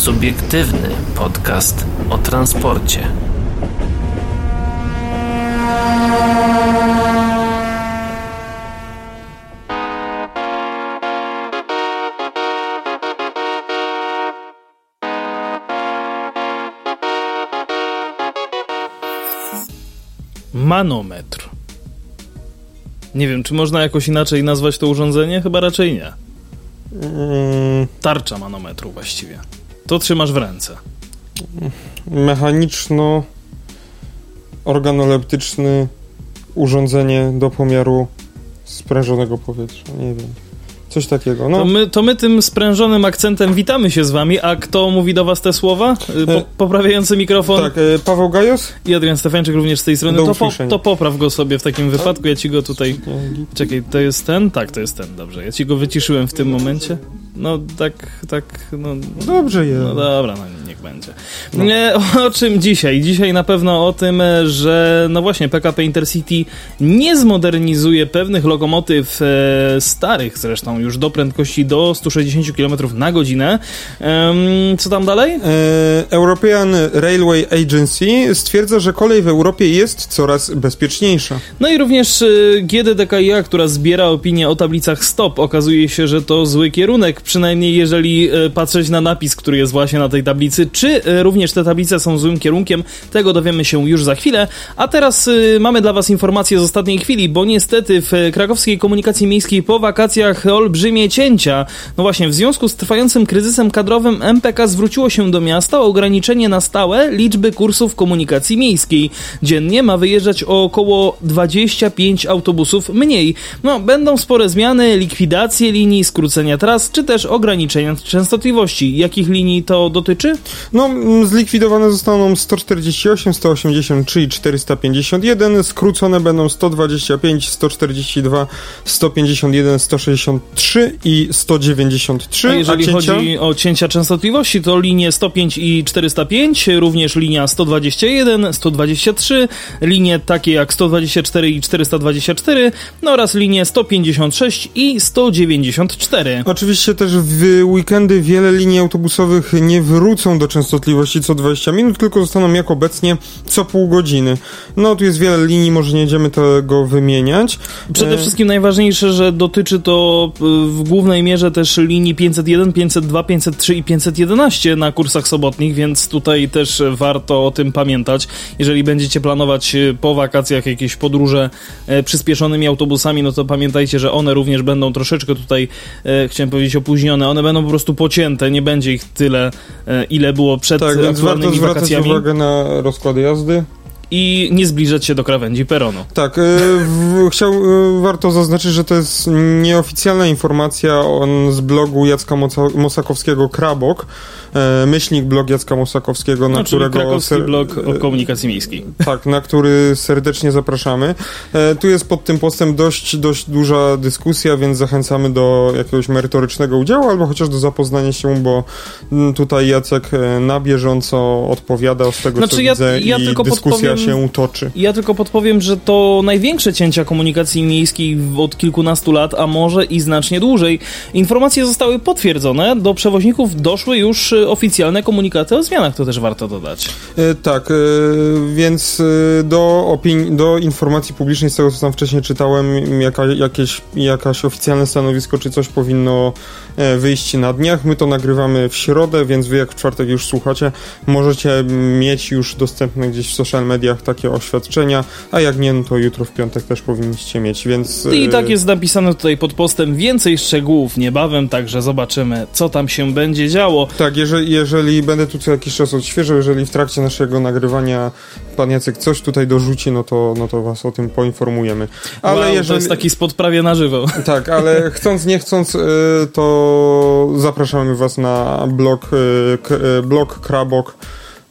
Subiektywny podcast o transporcie. Manometr. Nie wiem, czy można jakoś inaczej nazwać to urządzenie? Chyba raczej nie. Mm, Tarcza manometru właściwie. To trzymasz w ręce. mechaniczno organoleptyczny urządzenie do pomiaru sprężonego powietrza. Nie wiem. Coś takiego. To No, my, to my tym sprężonym akcentem witamy się z wami, a kto mówi do was te słowa? Y, Po, E, poprawiający mikrofon tak, e, Paweł Gajos? i Adrian Stefańczyk również z tej strony. To, po, to popraw go sobie w takim wypadku, ja ci go tutaj... Nie. Czekaj, to jest ten? Tak, to jest ten, dobrze. Ja ci go wyciszyłem w tym momencie. No tak, tak, no... Dobrze jest. No dobra, no niech będzie. Nie, o czym dzisiaj? Dzisiaj na pewno o tym, e, że no właśnie PKP Intercity nie zmodernizuje pewnych lokomotyw e, starych zresztą już do prędkości do 160 km na godzinę. Em, co tam dalej? E, European Railway Agency stwierdza, że kolej w Europie jest coraz bezpieczniejsza. No i również y, GDDKiA, która zbiera opinie o tablicach stop. Okazuje się, że to zły kierunek, przynajmniej jeżeli patrzeć na napis, który jest właśnie na tej tablicy. Czy y, również te tablice są złym kierunkiem, tego dowiemy się już za chwilę. A teraz y, mamy dla Was informacje z ostatniej chwili, bo niestety w krakowskiej komunikacji miejskiej po wakacjach olbrzymie cięcia. No właśnie, w związku z trwającym kryzysem kadrowym MPK zwróciło się do miasta o ograniczenie na stałe liczby kursów komunikacji miejskiej. Dziennie ma wyjeżdżać o około 25 autobusów mniej. No, będą spore zmiany, likwidacje linii, skrócenia tras, czy też ograniczenia częstotliwości. Jakich linii to dotyczy? No, mm, zlikwidowane zostaną 148, 183 i 451, skrócone będą 125, 142, 151, 163 i 193. A jeżeli cięcia? chodzi o cięcia częstotliwości, to linie 105 i 405, również linia 121, 123, linie takie jak 124 i 424, no oraz linie 156 i 194. Oczywiście też w weekendy wiele linii autobusowych nie wrócą do częstotliwości co 20 minut, tylko zostaną jak obecnie co pół godziny. No tu jest wiele linii, może nie będziemy tego wymieniać. Przede E, wszystkim najważniejsze, że dotyczy to y, w głównej mierze też linii 501, 502, 503 i 511 na kursach sobotnich, więc tutaj też warto o tym pamiętać. Jeżeli będziecie planować y, po wakacjach jakieś podróże e, przyspieszonymi autobusami, no to pamiętajcie, że one również będą troszeczkę tutaj, e, chciałem powiedzieć, opóźnione. One będą po prostu pocięte, nie będzie ich tyle, e, ile było przed Tak, więc warto zwracać wakacjami uwagę na rozkłady jazdy. I nie zbliżać się do krawędzi peronu. Tak, e, w, chciał, e, warto zaznaczyć, że to jest nieoficjalna informacja on z blogu Jacka Moca, Mosakowskiego Krabok, e, myślnik blog Jacka Mosakowskiego, na No, którego... krakowski ser- blog o komunikacji miejskiej. Tak, na który serdecznie zapraszamy. E, tu jest pod tym postem dość, dość duża dyskusja, więc zachęcamy do jakiegoś merytorycznego udziału, albo chociaż do zapoznania się, bo mm, tutaj Jacek e, na bieżąco odpowiada z tego, Znaczy, co ja- widzę ja i tylko dyskusja się toczy. Ja tylko podpowiem, że to największe cięcia komunikacji miejskiej od kilkunastu lat, a może i znacznie dłużej. Informacje zostały potwierdzone, do przewoźników doszły już y, oficjalne komunikaty o zmianach, to też warto dodać. E, tak, e, więc e, do, opinii, do informacji publicznej, z tego co tam wcześniej czytałem, jaka, jakieś, jakaś oficjalne stanowisko czy coś powinno e, wyjść na dniach. My to nagrywamy w środę, więc wy jak w czwartek już słuchacie, możecie mieć już dostępne gdzieś w social mediach takie oświadczenia, a jak nie, no to jutro w piątek też powinniście mieć, więc... I e, tak jest napisane tutaj pod postem więcej szczegółów niebawem, także zobaczymy, co tam się będzie działo. Tak, jeżeli, jeżeli będę tu co jakiś czas odświeżał, jeżeli w trakcie naszego nagrywania pan Jacek coś tutaj dorzuci, no to, no to was o tym poinformujemy. Ale wow, jeżeli... To jest taki spot prawie na żywo. Tak, ale chcąc, nie chcąc, y, to zapraszamy was na blog, y, y, blog Krabok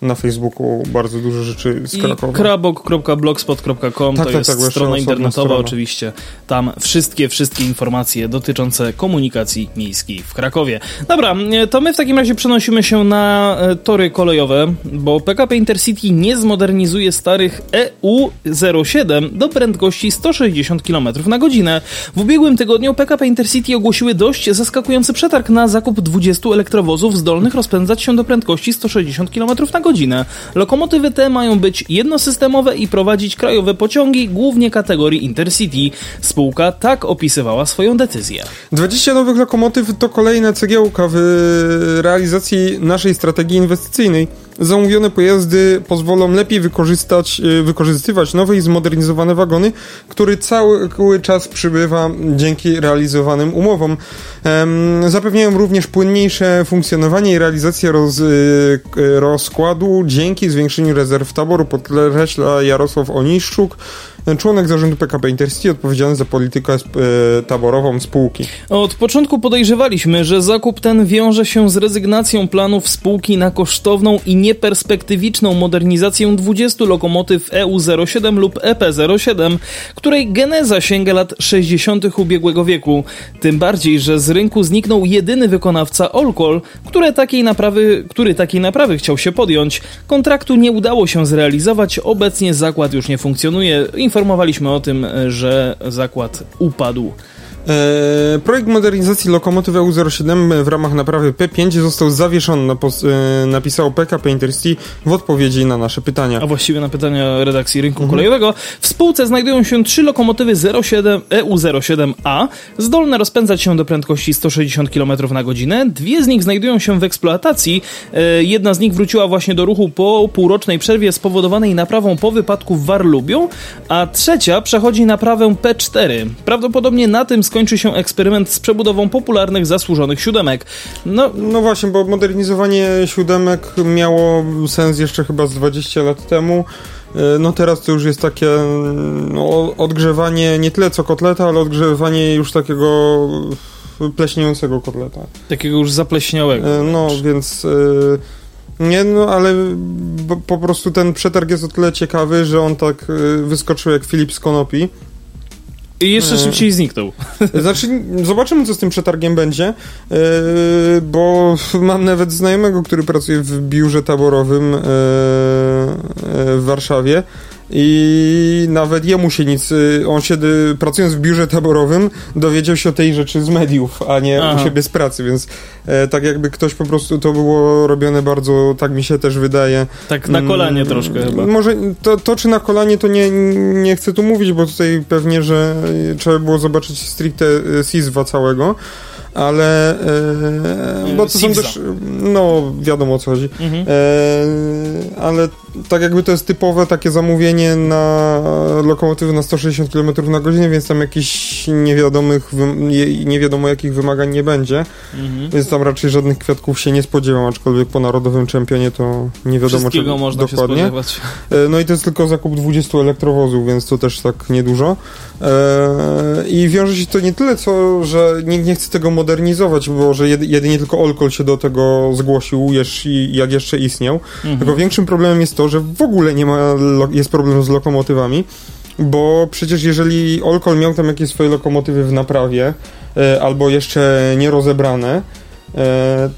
na Facebooku bardzo dużo rzeczy z Krakowa. krabok.blogspot.com Tak, to tak, jest tak, bo jeszcze strona internetowa strona. oczywiście. Tam wszystkie, wszystkie informacje dotyczące komunikacji miejskiej w Krakowie. Dobra, e, to my w takim razie przenosimy się na e, tory kolejowe, bo PKP Intercity nie zmodernizuje starych E EU07 do prędkości 160 km na godzinę. W ubiegłym tygodniu PKP Intercity ogłosiły dość zaskakujący przetarg na zakup 20 elektrowozów zdolnych rozpędzać się do prędkości 160 km na godzinę. Lokomotywy te mają być jednosystemowe i prowadzić krajowe pociągi, głównie kategorii Intercity. Spółka tak opisywała swoją decyzję. 20 nowych lokomotyw to kolejna cegiełka w realizacji naszej strategii inwestycyjnej. Zamówione pojazdy pozwolą lepiej wykorzystać, y, wykorzystywać nowe i zmodernizowane wagony, który cały czas przybywa dzięki realizowanym umowom. Zapewniają również płynniejsze funkcjonowanie i realizację roz, y, rozkładu dzięki zwiększeniu rezerw taboru, podkreśla Jarosław Oniszczuk, członek zarządu PKP Intercity odpowiedzialny za politykę e, taborową spółki. Od początku podejrzewaliśmy, że zakup ten wiąże się z rezygnacją planów spółki na kosztowną i nieperspektywiczną modernizację 20 lokomotyw EU07 lub EP07, której geneza sięga lat 60. ubiegłego wieku. Tym bardziej, że z rynku zniknął jedyny wykonawca Olkol, który takiej naprawy, który takiej naprawy chciał się podjąć. Kontraktu nie udało się zrealizować, obecnie zakład już nie funkcjonuje. Informowaliśmy o tym, że zakład upadł. E, projekt modernizacji lokomotyw EU07 w ramach naprawy P5 został zawieszony, napos- e, napisało PKP Intercity w odpowiedzi na nasze pytania. A właściwie na pytania redakcji rynku Mhm. kolejowego. W spółce znajdują się trzy lokomotywy 07 EU07A, zdolne rozpędzać się do prędkości 160 km na godzinę. Dwie z nich znajdują się w eksploatacji. E, Jedna z nich wróciła właśnie do ruchu po półrocznej przerwie spowodowanej naprawą po wypadku w Warlubiu, a trzecia przechodzi naprawę P4. Prawdopodobnie na tym skończy się eksperyment z przebudową popularnych zasłużonych siódemek. No, No właśnie, bo modernizowanie siódemek miało sens jeszcze chyba z 20 lat temu. E, No teraz to już jest takie no, odgrzewanie nie tyle co kotleta, ale odgrzewanie już takiego pleśniejącego kotleta. takiego już zapleśniałego. E, No, więc e, nie, no, ale po prostu ten przetarg jest o tyle ciekawy, że on tak wyskoczył jak Filip z Konopi. I jeszcze e, szybciej zniknął. Znaczy, zobaczymy, co z tym przetargiem będzie, yy, bo mam nawet znajomego, który pracuje w biurze taborowym yy, w Warszawie. I nawet jemu się nic. yy, On się, yy, pracując w biurze taborowym, dowiedział się o tej rzeczy z mediów, a nie Aha. u siebie z pracy, więc e, tak jakby ktoś po prostu to było robione bardzo, tak mi się też wydaje. Tak na kolanie Mm, troszkę chyba. Może to, to czy na kolanie, to nie, nie chcę tu mówić, bo tutaj pewnie, że y, trzeba było zobaczyć stricte y, SISWA całego, ale e, bo to są też, no wiadomo o co chodzi, Mhm. e, ale tak jakby to jest typowe takie zamówienie na lokomotywy na 160 km na godzinę, więc tam jakichś niewiadomych, nie, wiadomo jakich wymagań nie będzie, Mhm. więc tam raczej żadnych kwiatków się nie spodziewam, aczkolwiek po narodowym czempionie to nie wiadomo czego można dokładnie. się spodziewać. E, No i to jest tylko zakup 20 elektrowozów, więc to też tak niedużo. E, I wiąże się to nie tyle, co, że nikt nie chce tego modernizować, bo że jedy- jedynie tylko Olkol się do tego zgłosił, jak jeszcze istniał. Mhm. Tylko większym problemem jest to, że w ogóle nie ma, jest problem z lokomotywami, bo przecież jeżeli Olkol miał tam jakieś swoje lokomotywy w naprawie, e, albo jeszcze nierozebrane, e,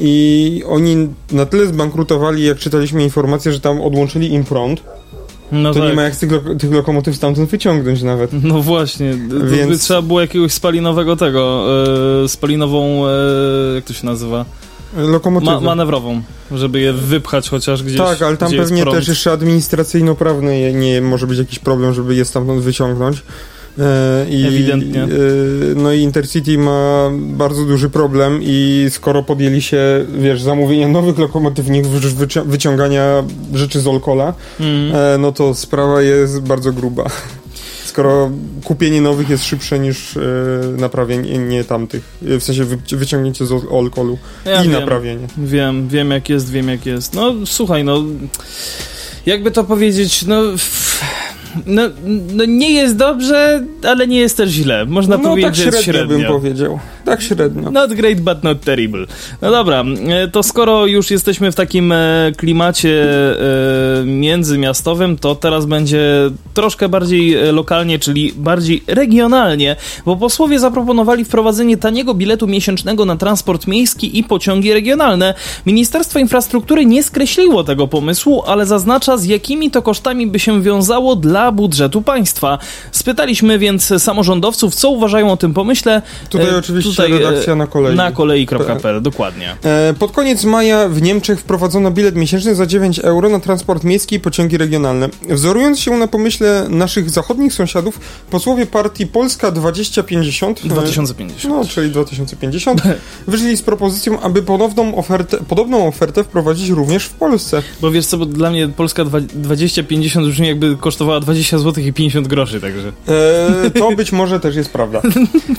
i oni na tyle zbankrutowali, jak czytaliśmy informację, że tam odłączyli im prąd, No to tak. nie ma jak tych, lo- tych lokomotyw stamtąd wyciągnąć nawet. No właśnie, Więc- trzeba było jakiegoś spalinowego tego, e, spalinową, e, jak to się nazywa, Lokomotywy. Ma, manewrową, żeby je wypchać chociaż gdzieś, tak, ale tam pewnie też jeszcze administracyjno-prawny nie może być jakiś problem, żeby je stamtąd wyciągnąć. E, I, Ewidentnie. e, no i Intercity ma bardzo duży problem i skoro podjęli się, wiesz, zamówienia nowych lokomotyw, wyci- wyciągania rzeczy z Olkola, e, no to sprawa jest bardzo gruba. Skoro kupienie nowych jest szybsze niż e, naprawienie nie tamtych, e, w sensie wy, wyciągnięcie z Olkolu Ja i wiem, naprawienie. Wiem, wiem jak jest, wiem jak jest. No słuchaj, no jakby to powiedzieć, no f- No, no nie jest dobrze, ale nie jest też źle. Można no, powiedzieć, tak że jest średnio, średnio. bym powiedział. Tak średnio. Not great, but not terrible. No dobra, e, to skoro już jesteśmy w takim e, klimacie e, międzymiastowym, to teraz będzie troszkę bardziej lokalnie, czyli bardziej regionalnie, bo posłowie zaproponowali wprowadzenie taniego biletu miesięcznego na transport miejski i pociągi regionalne. Ministerstwo Infrastruktury nie skreśliło tego pomysłu, ale zaznacza z jakimi to kosztami by się wiązało dla budżetu państwa. Spytaliśmy więc samorządowców, co uważają o tym pomyśle. Tutaj E, oczywiście e, redakcja na kolei. Na kolei.pl, dokładnie. E, Pod koniec maja w Niemczech wprowadzono bilet miesięczny za 9 euro na transport miejski i pociągi regionalne. Wzorując się na pomyśle naszych zachodnich sąsiadów, posłowie partii Polska 2050, e, 2050. no czyli 2050, wyszli z propozycją, aby ponowną ofertę, podobną ofertę wprowadzić również w Polsce. Bo wiesz co, bo dla mnie Polska dwa- 2050 brzmi jakby kosztowała 20 zł i 50 groszy, także. E, to być może też jest prawda.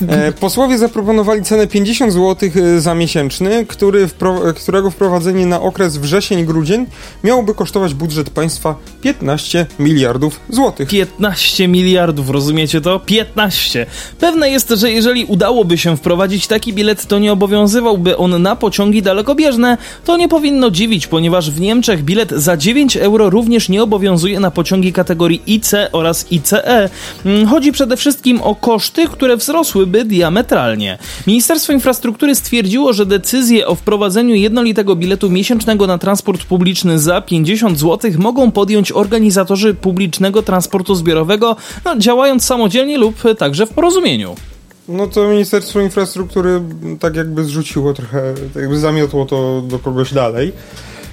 E, posłowie zaproponowali cenę 50 zł za miesięczny, który wpro, którego wprowadzenie na okres wrzesień-grudzień miałoby kosztować budżet państwa 15 miliardów złotych. 15 miliardów, rozumiecie to? 15. Pewne jest, że jeżeli udałoby się wprowadzić taki bilet, to nie obowiązywałby on na pociągi dalekobieżne. To nie powinno dziwić, ponieważ w Niemczech bilet za 9 euro również nie obowiązuje na pociągi kategorii IC oraz ICE. Mm, Chodzi przede wszystkim o koszty, które wzrosłyby diametralnie. Ministerstwo Infrastruktury stwierdziło, że decyzję o wprowadzeniu jednolitego biletu miesięcznego na transport publiczny za 50 zł mogą podjąć organizatorzy publicznego transportu zbiorowego, no, działając samodzielnie lub także w porozumieniu. No to Ministerstwo Infrastruktury tak jakby zrzuciło trochę, jakby zamiotło to do kogoś dalej.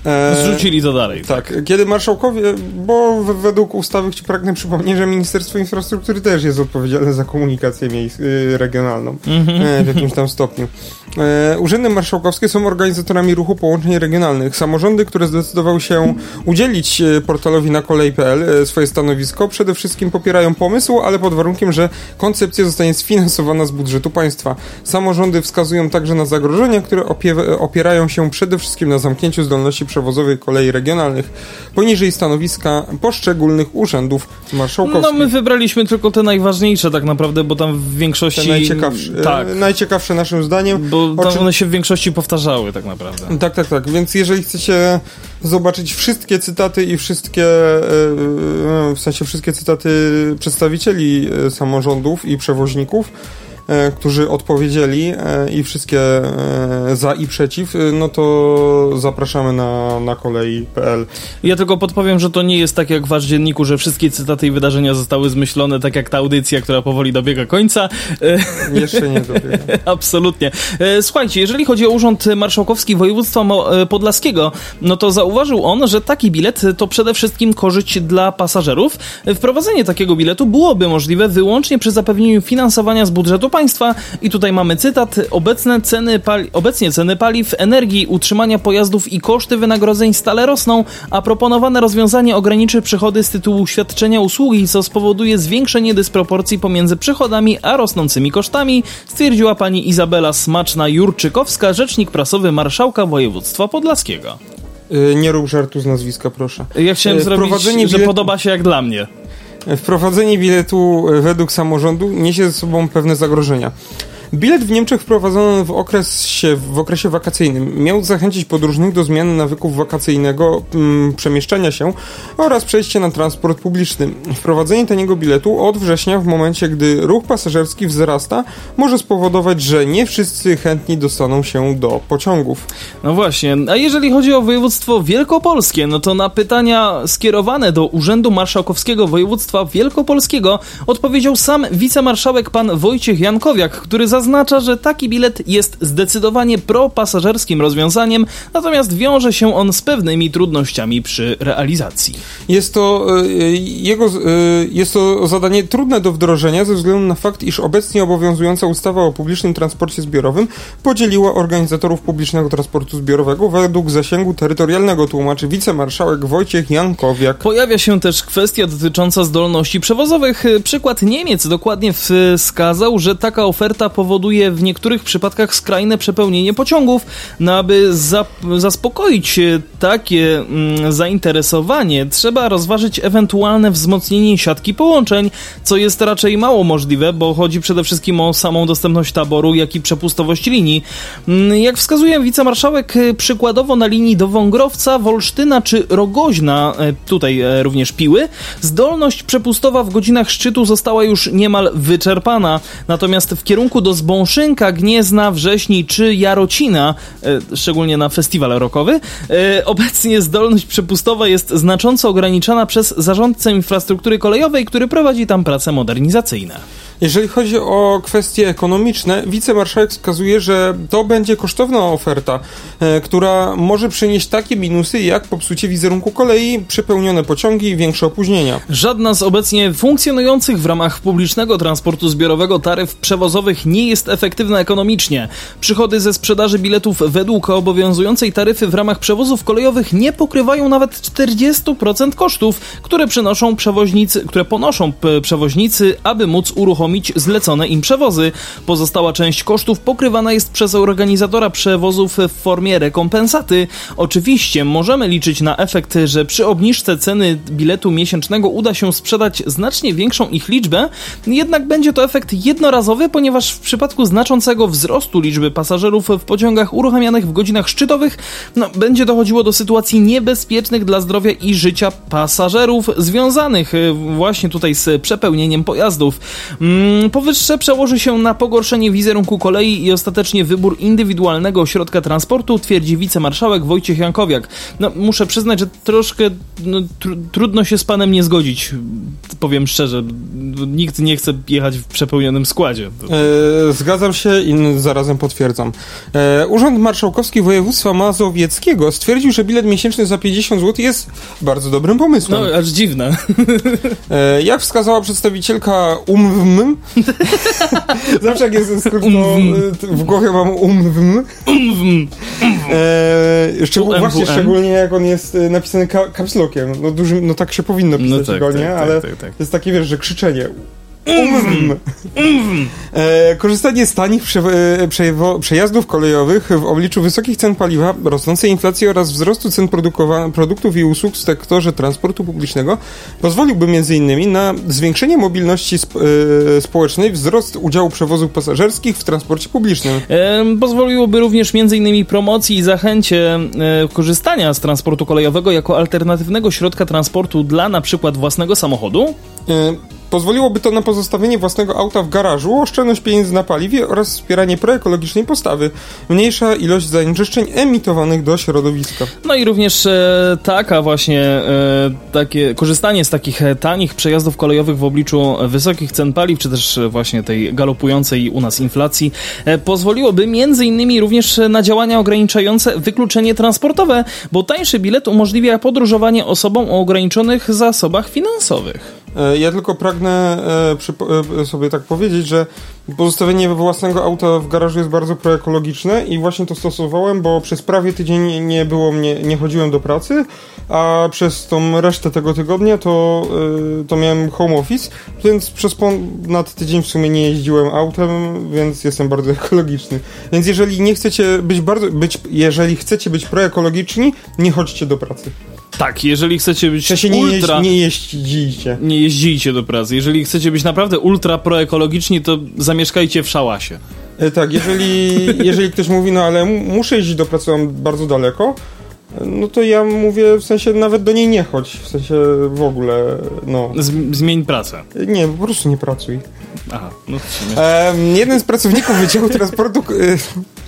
E, Zrzucili to dalej. Tak, kiedy marszałkowie, bo według ustawy ci pragnę przypomnieć, że Ministerstwo Infrastruktury też jest odpowiedzialne za komunikację y, regionalną e, w jakimś tam stopniu. E, urzędy marszałkowskie są organizatorami ruchu połączeń regionalnych. Samorządy, które zdecydowały się udzielić portalowi na kolej.pl swoje stanowisko, przede wszystkim popierają pomysł, ale pod warunkiem, że koncepcja zostanie sfinansowana z budżetu państwa. Samorządy wskazują także na zagrożenia, które opie- opierają się przede wszystkim na zamknięciu zdolności przewozowej kolei regionalnych. Poniżej stanowiska poszczególnych urzędów marszałkowskich. No my wybraliśmy tylko te najważniejsze tak naprawdę, bo tam w większości... Te najciekawsze, Tak, e, najciekawsze naszym zdaniem. bo tam czym- one się w większości powtarzały tak naprawdę. Tak, tak, tak. Więc jeżeli chcecie zobaczyć wszystkie cytaty i wszystkie, e, e, w sensie wszystkie cytaty przedstawicieli e, samorządów i przewoźników, którzy odpowiedzieli e, i wszystkie e, za i przeciw, e, no to zapraszamy na, na kolei.pl. Ja tylko podpowiem, że to nie jest tak jak w wasz dzienniku, że wszystkie cytaty i wydarzenia zostały zmyślone, tak jak ta audycja, która powoli dobiega końca. E, Jeszcze nie dobiegam. Absolutnie. E, Słuchajcie, jeżeli chodzi o Urząd Marszałkowski Województwa e, Podlaskiego, no to zauważył on, że taki bilet to przede wszystkim korzyść dla pasażerów. E, Wprowadzenie takiego biletu byłoby możliwe wyłącznie przy zapewnieniu finansowania z budżetu państwa i tutaj mamy cytat. Obecne ceny pali- obecnie ceny paliw, energii, utrzymania pojazdów i koszty wynagrodzeń stale rosną, a proponowane rozwiązanie ograniczy przychody z tytułu świadczenia usługi, co spowoduje zwiększenie dysproporcji pomiędzy przychodami a rosnącymi kosztami, stwierdziła pani Izabela Smaczna-Jurczykowska, rzecznik prasowy marszałka województwa podlaskiego. E, Nie rób żartu z nazwiska, proszę. Ja chciałem E, zrobić, że biletu- podoba się jak dla mnie. Wprowadzenie biletu e, według samorządu niesie ze sobą pewne zagrożenia. Bilet w Niemczech wprowadzono w okresie, w okresie wakacyjnym. Miał zachęcić podróżnych do zmiany nawyków wakacyjnego, mm, przemieszczania się oraz przejścia na transport publiczny. Wprowadzenie taniego biletu od września, w momencie gdy ruch pasażerski wzrasta, może spowodować, że nie wszyscy chętni dostaną się do pociągów. No właśnie, a jeżeli chodzi o województwo wielkopolskie, no to na pytania skierowane do Urzędu Marszałkowskiego Województwa Wielkopolskiego odpowiedział sam wicemarszałek pan Wojciech Jankowiak, który zaznacza, że taki bilet jest zdecydowanie propasażerskim rozwiązaniem, natomiast wiąże się on z pewnymi trudnościami przy realizacji. Jest to, e, jego, e, jest to zadanie trudne do wdrożenia ze względu na fakt, iż obecnie obowiązująca ustawa o publicznym transporcie zbiorowym podzieliła organizatorów publicznego transportu zbiorowego według zasięgu terytorialnego, tłumaczy wicemarszałek Wojciech Jankowiak. Pojawia się też kwestia dotycząca zdolności przewozowych. Przykład Niemiec dokładnie wskazał, że taka oferta powoduje powoduje w niektórych przypadkach skrajne przepełnienie pociągów. No aby zaspokoić takie mm, zainteresowanie, trzeba rozważyć ewentualne wzmocnienie siatki połączeń, co jest raczej mało możliwe, bo chodzi przede wszystkim o samą dostępność taboru, jak i przepustowość linii. Mm, jak wskazuje wicemarszałek, przykładowo na linii do Wągrowca, Wolsztyna czy Rogoźna, tutaj również Piły, zdolność przepustowa w godzinach szczytu została już niemal wyczerpana. Natomiast w kierunku do Zbąszynka, Gniezna, Wrześni czy Jarocina, e, szczególnie na festiwal rokowy, e, obecnie zdolność przepustowa jest znacząco ograniczana przez zarządcę infrastruktury kolejowej, który prowadzi tam prace modernizacyjne. Jeżeli chodzi o kwestie ekonomiczne, wicemarszałek wskazuje, że to będzie kosztowna oferta, e, która może przynieść takie minusy jak popsucie wizerunku kolei, przepełnione pociągi i większe opóźnienia. Żadna z obecnie funkcjonujących w ramach publicznego transportu zbiorowego taryf przewozowych nie jest efektywna ekonomicznie. Przychody ze sprzedaży biletów według obowiązującej taryfy w ramach przewozów kolejowych nie pokrywają nawet 40% kosztów, które przenoszą przewoźnicy, które ponoszą przewoźnicy, aby móc uruchomić uruchomić zlecone im przewozy. Pozostała część kosztów pokrywana jest przez organizatora przewozów w formie rekompensaty. Oczywiście możemy liczyć na efekt, że przy obniżce ceny biletu miesięcznego uda się sprzedać znacznie większą ich liczbę, jednak będzie to efekt jednorazowy, ponieważ w przypadku znaczącego wzrostu liczby pasażerów w pociągach uruchamianych w godzinach szczytowych, no, będzie dochodziło do sytuacji niebezpiecznych dla zdrowia i życia pasażerów związanych właśnie tutaj z przepełnieniem pojazdów. Mm, powyższe przełoży się na pogorszenie wizerunku kolei i ostatecznie wybór indywidualnego środka transportu, twierdzi wicemarszałek Wojciech Jankowiak. No, muszę przyznać, że troszkę no, tr trudno się z panem nie zgodzić, powiem szczerze. Nikt nie chce jechać w przepełnionym składzie. E, zgadzam się i zarazem potwierdzam. E, Urząd Marszałkowski Województwa Mazowieckiego stwierdził, że bilet miesięczny za 50 zł jest bardzo dobrym pomysłem. No, aż dziwne. E, jak wskazała przedstawicielka Zawsze jak jest skrót, to w głowie mam umwm. Umwm. E, szczegół, właśnie szczególnie jak on jest e, napisany ka kapslokiem. No, dużym, no tak się powinno pisać no tak, go, nie? Tak, Ale tak, tak, jest takie, wiesz, że krzyczenie. Mm. Mm. E, korzystanie z tanich prze, e, przejazdów kolejowych w obliczu wysokich cen paliwa, rosnącej inflacji oraz wzrostu cen produktów i usług w sektorze transportu publicznego pozwoliłby m.in. na zwiększenie mobilności sp e, społecznej, wzrost udziału przewozów pasażerskich w transporcie publicznym. E, pozwoliłoby również m.in. promocji i zachęcie e, korzystania z transportu kolejowego jako alternatywnego środka transportu dla na przykład własnego samochodu. E, Pozwoliłoby to na pozostawienie własnego auta w garażu, oszczędność pieniędzy na paliwie oraz wspieranie proekologicznej postawy. Mniejsza ilość zanieczyszczeń emitowanych do środowiska. No i również e, taka właśnie e, takie korzystanie z takich e, tanich przejazdów kolejowych w obliczu wysokich cen paliw, czy też właśnie tej galopującej u nas inflacji, e, pozwoliłoby między innymi również na działania ograniczające wykluczenie transportowe, bo tańszy bilet umożliwia podróżowanie osobom o ograniczonych zasobach finansowych. E, ja tylko pragnę e, e, sobie tak powiedzieć, że pozostawienie własnego auta w garażu jest bardzo proekologiczne i właśnie to stosowałem, bo przez prawie tydzień nie było mnie, nie chodziłem do pracy, a przez tą resztę tego tygodnia to, to miałem home office, więc przez ponad tydzień w sumie nie jeździłem autem, więc jestem bardzo ekologiczny. Więc jeżeli nie chcecie być bardzo, być, jeżeli chcecie być proekologiczni, nie chodźcie do pracy. Tak, jeżeli chcecie być się nie ultra... nie jeździcie. Nie jeździcie do pracy. Jeżeli chcecie być naprawdę ultra proekologiczni, to zamieszkajcie w szałasie. E, tak, jeżeli, jeżeli ktoś mówi, no ale muszę jeździć do pracy, mam bardzo daleko, no to ja mówię, w sensie nawet do niej nie chodź, w sensie w ogóle, no. Zmień pracę. Nie, po prostu nie pracuj. Aha, no um, Jeden z pracowników Wydziału Transportu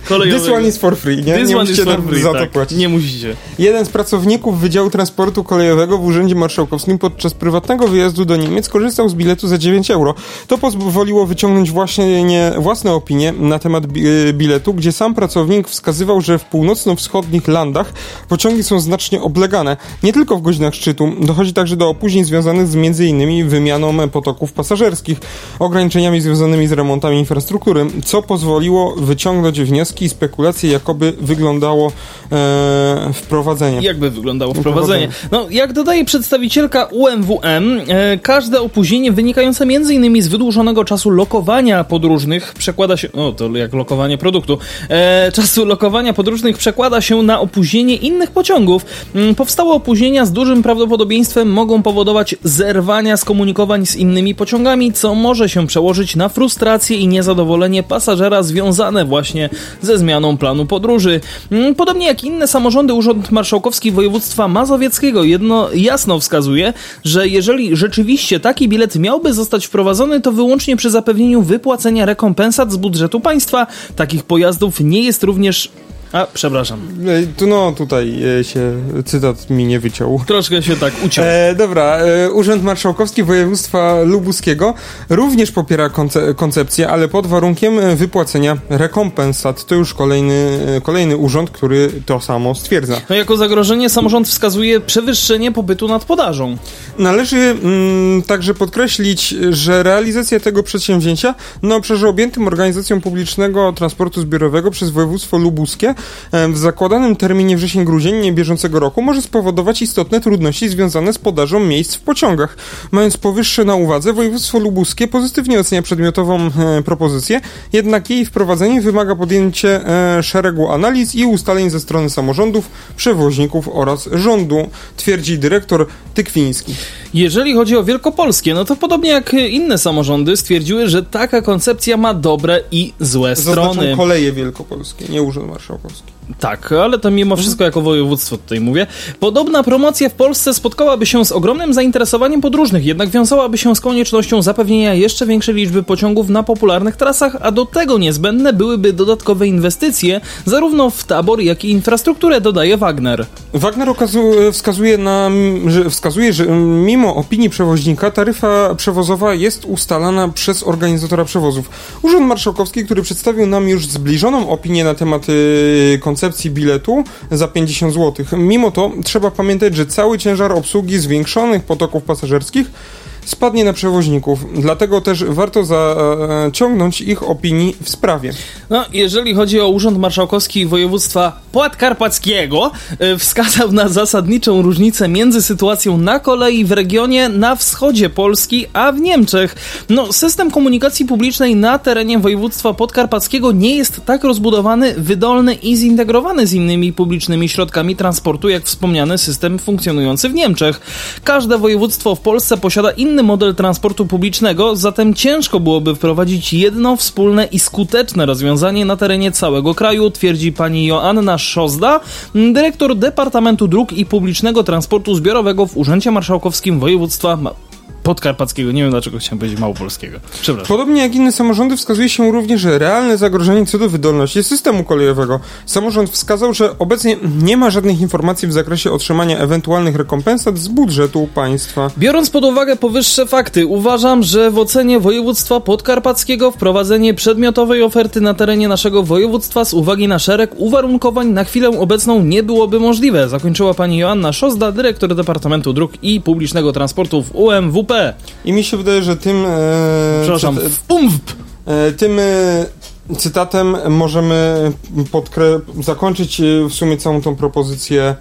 Kolejowy. This one is for free, nie? This nie musicie for free, za tak. to płacić. Nie musicie. Jeden z pracowników Wydziału Transportu Kolejowego w Urzędzie Marszałkowskim podczas prywatnego wyjazdu do Niemiec korzystał z biletu za 9 euro. To pozwoliło wyciągnąć właśnie nie, własne opinie na temat e, biletu, gdzie sam pracownik wskazywał, że w północno-wschodnich landach pociągi są znacznie oblegane. Nie tylko w godzinach szczytu. Dochodzi także do opóźnień związanych z m.in. wymianą potoków pasażerskich, ograniczeniami związanymi z remontami infrastruktury, co pozwoliło wyciągnąć drobiazgi i spekulacje, jakoby wyglądało e, wprowadzenie. Jakby wyglądało wprowadzenie? No, jak dodaje przedstawicielka UMWM, e, każde opóźnienie wynikające m.in. z wydłużonego czasu lokowania podróżnych przekłada się... O, to jak lokowanie produktu. E, czasu lokowania podróżnych przekłada się na opóźnienie innych pociągów. Mm, powstałe opóźnienia z dużym prawdopodobieństwem mogą powodować zerwania skomunikowań z innymi pociągami, co może się przełożyć na frustrację i niezadowolenie pasażera związane właśnie ze zmianą planu podróży. Mm, podobnie jak inne samorządy, Urząd Marszałkowski Województwa Mazowieckiego jedno jasno wskazuje, że jeżeli rzeczywiście taki bilet miałby zostać wprowadzony, to wyłącznie przy zapewnieniu wypłacenia rekompensat z budżetu państwa. Takich pojazdów nie jest również a, przepraszam. E, tu no, tutaj e, się cytat mi nie wyciął. Troszkę się tak uciął. E, dobra, e, Urząd Marszałkowski Województwa Lubuskiego również popiera konce koncepcję, ale pod warunkiem wypłacenia rekompensat. To już kolejny, kolejny urząd, który to samo stwierdza. No jako zagrożenie samorząd wskazuje przewyższenie popytu nad podażą. Należy mm, także podkreślić, że realizacja tego przedsięwzięcia na obszarze objętym organizacją publicznego transportu zbiorowego przez województwo lubuskie w zakładanym terminie wrzesień-grudzień bieżącego roku może spowodować istotne trudności związane z podażą miejsc w pociągach. Mając powyższe na uwadze, województwo lubuskie pozytywnie ocenia przedmiotową e, propozycję, jednak jej wprowadzenie wymaga podjęcia e, szeregu analiz i ustaleń ze strony samorządów, przewoźników oraz rządu, twierdzi dyrektor Tykwiński. Jeżeli chodzi o Wielkopolskie, no to podobnie jak inne samorządy stwierdziły, że taka koncepcja ma dobre i złe Zaznaczam strony. koleje wielkopolskie, nie Urząd Marszałkowski. Tak, ale to mimo wszystko jako województwo tutaj mówię. Podobna promocja w Polsce spotkałaby się z ogromnym zainteresowaniem podróżnych, jednak wiązałaby się z koniecznością zapewnienia jeszcze większej liczby pociągów na popularnych trasach, a do tego niezbędne byłyby dodatkowe inwestycje zarówno w tabor, jak i infrastrukturę, dodaje Wagner. Wagner wskazuje, na, że, wskazuje, że mimo opinii przewoźnika taryfa przewozowa jest ustalana przez organizatora przewozów. Urząd Marszałkowski, który przedstawił nam już zbliżoną opinię na temat y, koncepcji biletu za 50 zł. Mimo to trzeba pamiętać, że cały ciężar obsługi zwiększonych potoków pasażerskich spadnie na przewoźników. Dlatego też warto zaciągnąć ich opinii w sprawie. No, jeżeli chodzi o Urząd Marszałkowski Województwa Podkarpackiego, y, wskazał na zasadniczą różnicę między sytuacją na kolei w regionie na wschodzie Polski, a w Niemczech. No, system komunikacji publicznej na terenie województwa podkarpackiego nie jest tak rozbudowany, wydolny i zintegrowany z innymi publicznymi środkami transportu, jak wspomniany system funkcjonujący w Niemczech. Każde województwo w Polsce posiada inny model transportu publicznego, zatem ciężko byłoby wprowadzić jedno wspólne i skuteczne rozwiązanie na terenie całego kraju, twierdzi pani Joanna Szozda, dyrektor Departamentu Dróg i Publicznego Transportu Zbiorowego w Urzędzie Marszałkowskim Województwa Podkarpackiego. Nie wiem dlaczego chciałem powiedzieć Małopolskiego. Przepraszam. Podobnie jak inne samorządy wskazuje się również realne zagrożenie co do wydolności systemu kolejowego. Samorząd wskazał, że obecnie nie ma żadnych informacji w zakresie otrzymania ewentualnych rekompensat z budżetu państwa. Biorąc pod uwagę powyższe fakty, uważam, że w ocenie województwa podkarpackiego wprowadzenie przedmiotowej oferty na terenie naszego województwa z uwagi na szereg uwarunkowań na chwilę obecną nie byłoby możliwe. Zakończyła pani Joanna Szozda, dyrektor Departamentu Dróg i Publicznego Transportu w UMWP. I mi się wydaje, że tym... E, Przepraszam, UMWP. e, tym e, cytatem możemy podkre- zakończyć e, w sumie całą tą propozycję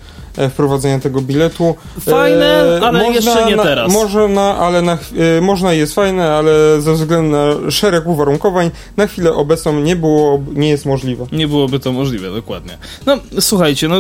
wprowadzenia tego biletu. Fajne, ale jeszcze nie na, teraz. Można, ale na, e, można jest fajne, ale ze względu na szereg uwarunkowań na chwilę obecną nie było, nie jest możliwe. Nie byłoby to możliwe, dokładnie. No, słuchajcie, no,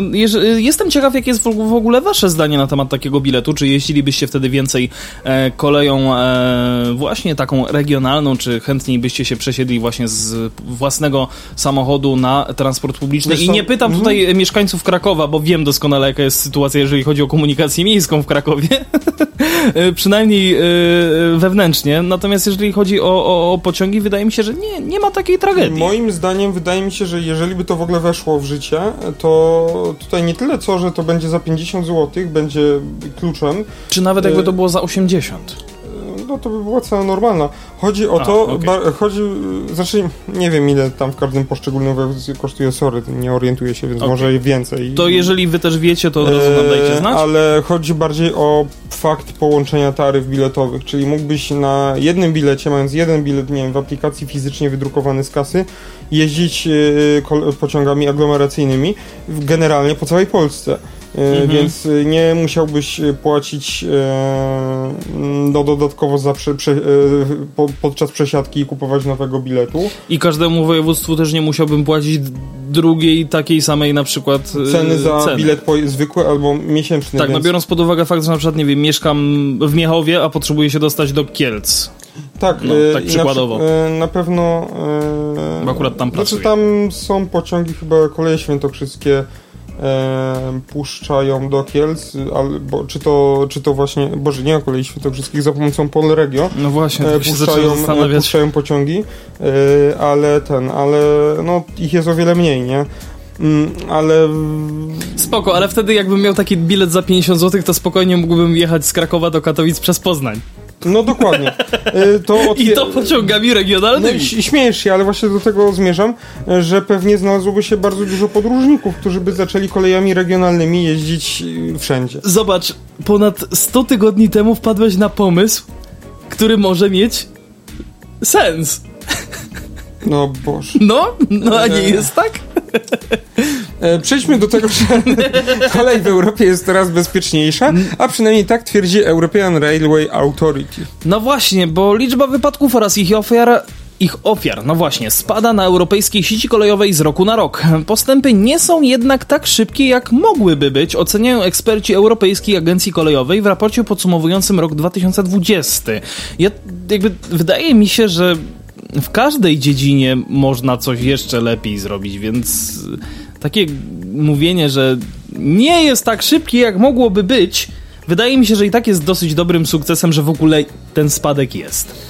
jestem ciekaw, jakie jest w ogóle wasze zdanie na temat takiego biletu. Czy jeździlibyście wtedy więcej e, koleją e, właśnie taką regionalną, czy chętniej byście się przesiedli właśnie z własnego samochodu na transport publiczny? Wiesz I nie pytam mhm. tutaj mieszkańców Krakowa, bo wiem doskonale, jaka jest sytuacja, jeżeli chodzi o komunikację miejską w Krakowie. E, Przynajmniej e, wewnętrznie. Natomiast jeżeli chodzi o, o, o pociągi, wydaje mi się, że nie, nie ma takiej tragedii. Moim zdaniem wydaje mi się, że jeżeli by to w ogóle weszło w życie, to tutaj nie tyle co, że to będzie za 50 zł, będzie kluczem. Czy nawet jakby to było za 80? No to by była cena normalna. Chodzi o A, to, okej. ba, chodzi, znaczy nie wiem ile tam w każdym poszczególnym województwie kosztuje, sorry, nie orientuję się, więc Okej. może więcej. To jeżeli wy też wiecie, to od razu nam dajcie Eee, znać. Ale chodzi bardziej o fakt połączenia taryf biletowych, czyli mógłbyś na jednym bilecie, mając jeden bilet, nie wiem, w aplikacji fizycznie wydrukowany z kasy, jeździć kol- pociągami aglomeracyjnymi generalnie po całej Polsce. E, Mhm. Więc e, nie musiałbyś e, płacić no, dodatkowo za prze, prze, po, podczas przesiadki i kupować nowego biletu. I każdemu województwu też nie musiałbym płacić drugiej takiej samej na przykład Ceny za ceny. bilet po, zwykły albo miesięczny. Tak, no więc... biorąc pod uwagę fakt, że na przykład, nie wiem, mieszkam w Miechowie, a potrzebuję się dostać do Kielc. Tak, No, tak przykładowo. Na, na pewno. e, Bo akurat tam Znaczy pracuję. tam są pociągi, chyba koleje świętokrzyskie e, puszczają do Kielc, albo czy to, czy to właśnie, boże nie o kolei świętokrzyskich, za pomocą Polregio. No właśnie, E, się puszczają, e, zastanawiać. puszczają pociągi, e, ale ten, ale no ich jest o wiele mniej, nie? Mm, ale Spoko, ale wtedy jakbym miał taki bilet za 50 zł, to spokojnie mógłbym jechać z Krakowa do Katowic przez Poznań. No dokładnie. E, to I to pociągami No, regionalnymi. ś- śmiejesz się, ale właśnie do tego zmierzam, że pewnie znalazłoby się bardzo dużo podróżników, którzy by zaczęli kolejami regionalnymi jeździć y, wszędzie. Zobacz, ponad 100 tygodni temu wpadłeś na pomysł, który może mieć sens. No boże. No, no a nie jest tak? E, przejdźmy do tego, że kolej w Europie jest coraz bezpieczniejsza, a przynajmniej tak twierdzi European Railway Authority. No właśnie, bo liczba wypadków oraz ich ofiar ich ofiar, no właśnie, spada na europejskiej sieci kolejowej z roku na rok. Postępy nie są jednak tak szybkie, jak mogłyby być, oceniają eksperci Europejskiej Agencji Kolejowej w raporcie podsumowującym rok 2020. Ja, jakby, wydaje mi się, że w każdej dziedzinie można coś jeszcze lepiej zrobić, więc takie mówienie, że nie jest tak szybkie, jak mogłoby być, wydaje mi się, że i tak jest dosyć dobrym sukcesem, że w ogóle ten spadek jest.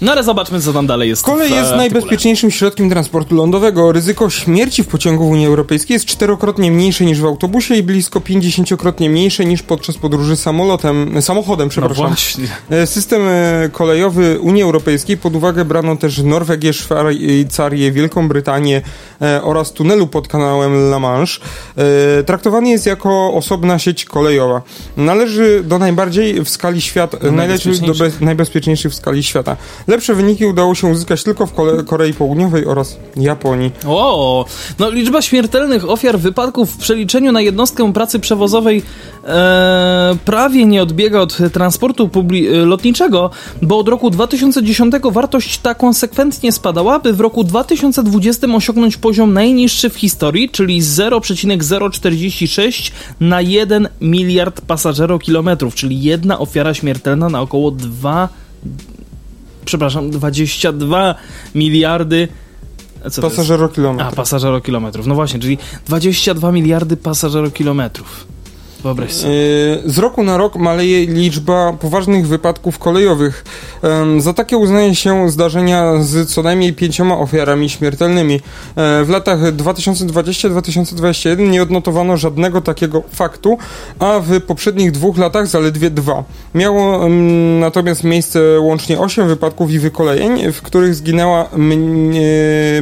No ale zobaczmy, co tam dalej jest. Kolej e, jest najbezpieczniejszym środkiem transportu lądowego. Ryzyko śmierci w pociągu w Unii Europejskiej jest czterokrotnie mniejsze niż w autobusie i blisko 50-krotnie mniejsze niż podczas podróży samolotem, samochodem, No przepraszam. E, System e, kolejowy Unii Europejskiej pod uwagę brano też Norwegię, Szwajcarię, Wielką Brytanię e, oraz tunelu pod kanałem La Manche. E, Traktowany jest jako osobna sieć kolejowa. Należy do najbardziej w skali świata, najlepiej do najbezpieczniejszych. bez, najbezpieczniejszych w skali świata. Lepsze wyniki udało się uzyskać tylko w Korei Południowej oraz Japonii. O, no liczba śmiertelnych ofiar wypadków w przeliczeniu na jednostkę pracy przewozowej e, prawie nie odbiega od transportu publi- e, lotniczego, bo od roku 2010 wartość ta konsekwentnie spadała, by w roku 2020 osiągnąć poziom najniższy w historii, czyli 0,046 na 1 miliard pasażerokilometrów, czyli jedna ofiara śmiertelna na około 2 przepraszam, 22 miliardy co jest? A, Pasażerokilometr. pasażerokilometrów. No właśnie, czyli 22 miliardy pasażerokilometrów. Wyobraź sobie. Yy, Z roku na rok maleje liczba poważnych wypadków kolejowych. Za takie uznaje się zdarzenia z co najmniej pięcioma ofiarami śmiertelnymi. E, W latach 2020-2021 nie odnotowano żadnego takiego faktu, a w poprzednich dwóch latach zaledwie dwa. Miało natomiast miejsce łącznie 8 wypadków i wykolejeń, w których zginęła e,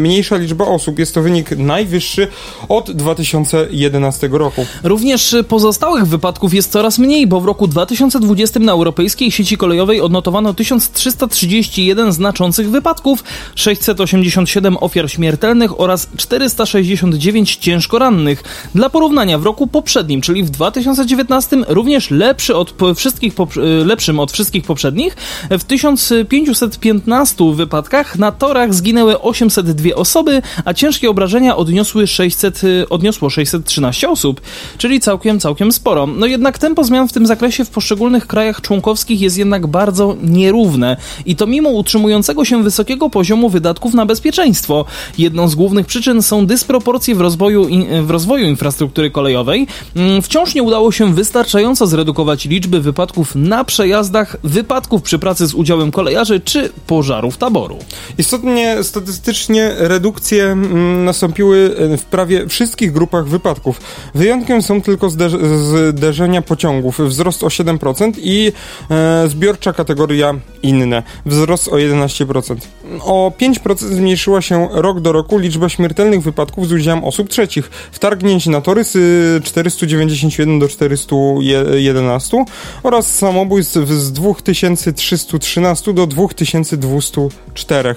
mniejsza liczba osób. Jest to wynik najwyższy od 2011 roku. Również y, pozostałych wypadków jest coraz mniej, bo w roku 2020 na europejskiej sieci kolejowej odnotowano 1331 znaczących wypadków, 687 ofiar śmiertelnych oraz 469 ciężko rannych. Dla porównania w roku poprzednim, czyli w 2019 również lepszy od wszystkich y, lepszym od wszystkich poprzednich, w 1515 wypadkach na torach zginęły 802 osoby, a ciężkie obrażenia odniosły 600, y, odniosło 613 osób, czyli całkiem, całkiem sporo. No jednak tempo zmian w tym zakresie w poszczególnych krajach członkowskich jest jednak bardzo nierówne i to mimo utrzymującego się wysokiego poziomu wydatków na bezpieczeństwo. Jedną z głównych przyczyn są dysproporcje w rozwoju, w rozwoju infrastruktury kolejowej. Mm, Wciąż nie udało się wystarczająco zredukować liczby wypadków na przejazdach, wypadków przy pracy z udziałem kolejarzy czy pożarów taboru. Istotnie statystycznie redukcje mm, nastąpiły e, w prawie wszystkich grupach wypadków. Wyjątkiem są tylko zdarz- zderzenia pociągów, wzrost o 7% i e, zbiorcza kategoria inne, wzrost o 11%. O 5% zmniejszyła się rok do roku liczba śmiertelnych wypadków z udziałem osób trzecich. Wtargnięć na tory z 491 do 411 oraz samobójstw z 2313 do 2204. E,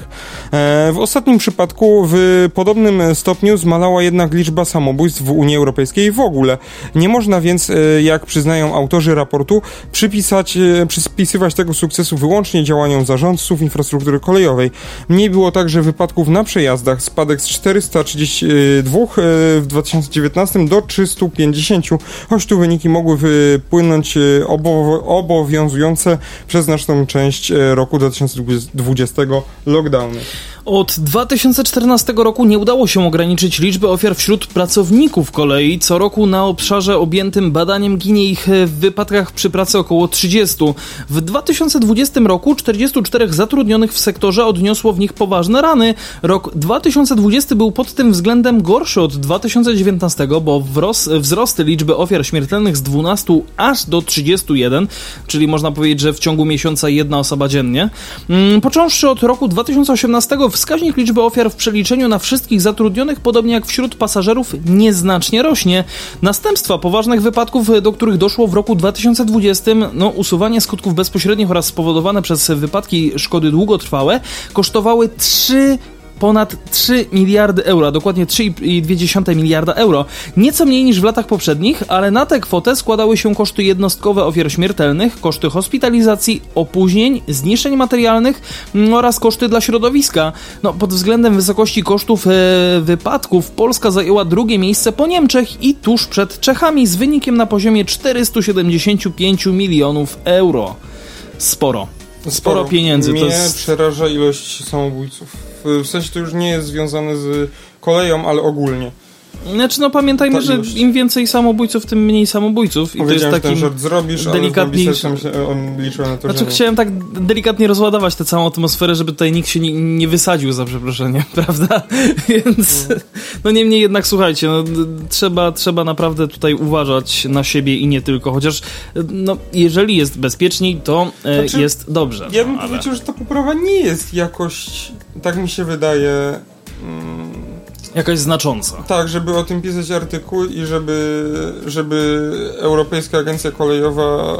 w ostatnim przypadku w podobnym stopniu zmalała jednak liczba samobójstw w Unii Europejskiej w ogóle. Nie można więc, e, jak przyznają autorzy raportu, przypisać, e, przypisywać tego sukcesu wyłącznie działaniom zarządców infrastruktury kolejowej. Mniej było także wypadków na przejazdach, spadek z 432 w 2019 do 350, choć tu wyniki mogły wypłynąć obo obowiązujące przez znaczną część roku 2020 lockdowny. Od 2014 roku nie udało się ograniczyć liczby ofiar wśród pracowników kolei. Co roku na obszarze objętym badaniem ginie ich w wypadkach przy pracy około 30. W 2020 roku 44 zatrudnionych w sektorze odniosło w nich poważne rany. Rok 2020 był pod tym względem gorszy od 2019, bo wzrosty liczby ofiar śmiertelnych z 12 aż do 31, czyli można powiedzieć, że w ciągu miesiąca jedna osoba dziennie. Mm, począwszy od roku 2018 wskaźnik liczby ofiar w przeliczeniu na wszystkich zatrudnionych, podobnie jak wśród pasażerów, nieznacznie rośnie. Następstwa poważnych wypadków, do których doszło w roku 2020, no usuwanie skutków bezpośrednich oraz spowodowane przez wypadki szkody długotrwałe, kosztowały 3 ponad 3 miliardy euro, a dokładnie 3,2 miliarda euro. Nieco mniej niż w latach poprzednich, ale na tę kwotę składały się koszty jednostkowe ofiar śmiertelnych, koszty hospitalizacji, opóźnień, zniszczeń materialnych mm, oraz koszty dla środowiska. No, pod względem wysokości kosztów e, wypadków Polska zajęła drugie miejsce po Niemczech i tuż przed Czechami z wynikiem na poziomie 475 milionów euro. Sporo. Sporo, Sporo pieniędzy. Mnie to jest... przeraża ilość samobójców w sensie to już nie jest związane z koleją, ale ogólnie. Znaczy, no pamiętajmy, że im więcej samobójców, tym mniej samobójców. I to jest taki zrobisz, delikatnie. ale on liczył na to, Znaczy, że chciałem tak delikatnie rozładować tę całą atmosferę, żeby tutaj nikt się nie, nie wysadził za przeproszenie, prawda? Więc, no. no niemniej jednak, słuchajcie, no, trzeba, trzeba naprawdę tutaj uważać na siebie i nie tylko, chociaż no, jeżeli jest bezpieczniej, to e, znaczy, jest dobrze. Ja bym no, ale... powiedział, że ta poprawa nie jest jakoś, tak mi się wydaje... Mm, Jakaś znacząca. Tak, żeby o tym pisać artykuł i żeby, żeby Europejska Agencja Kolejowa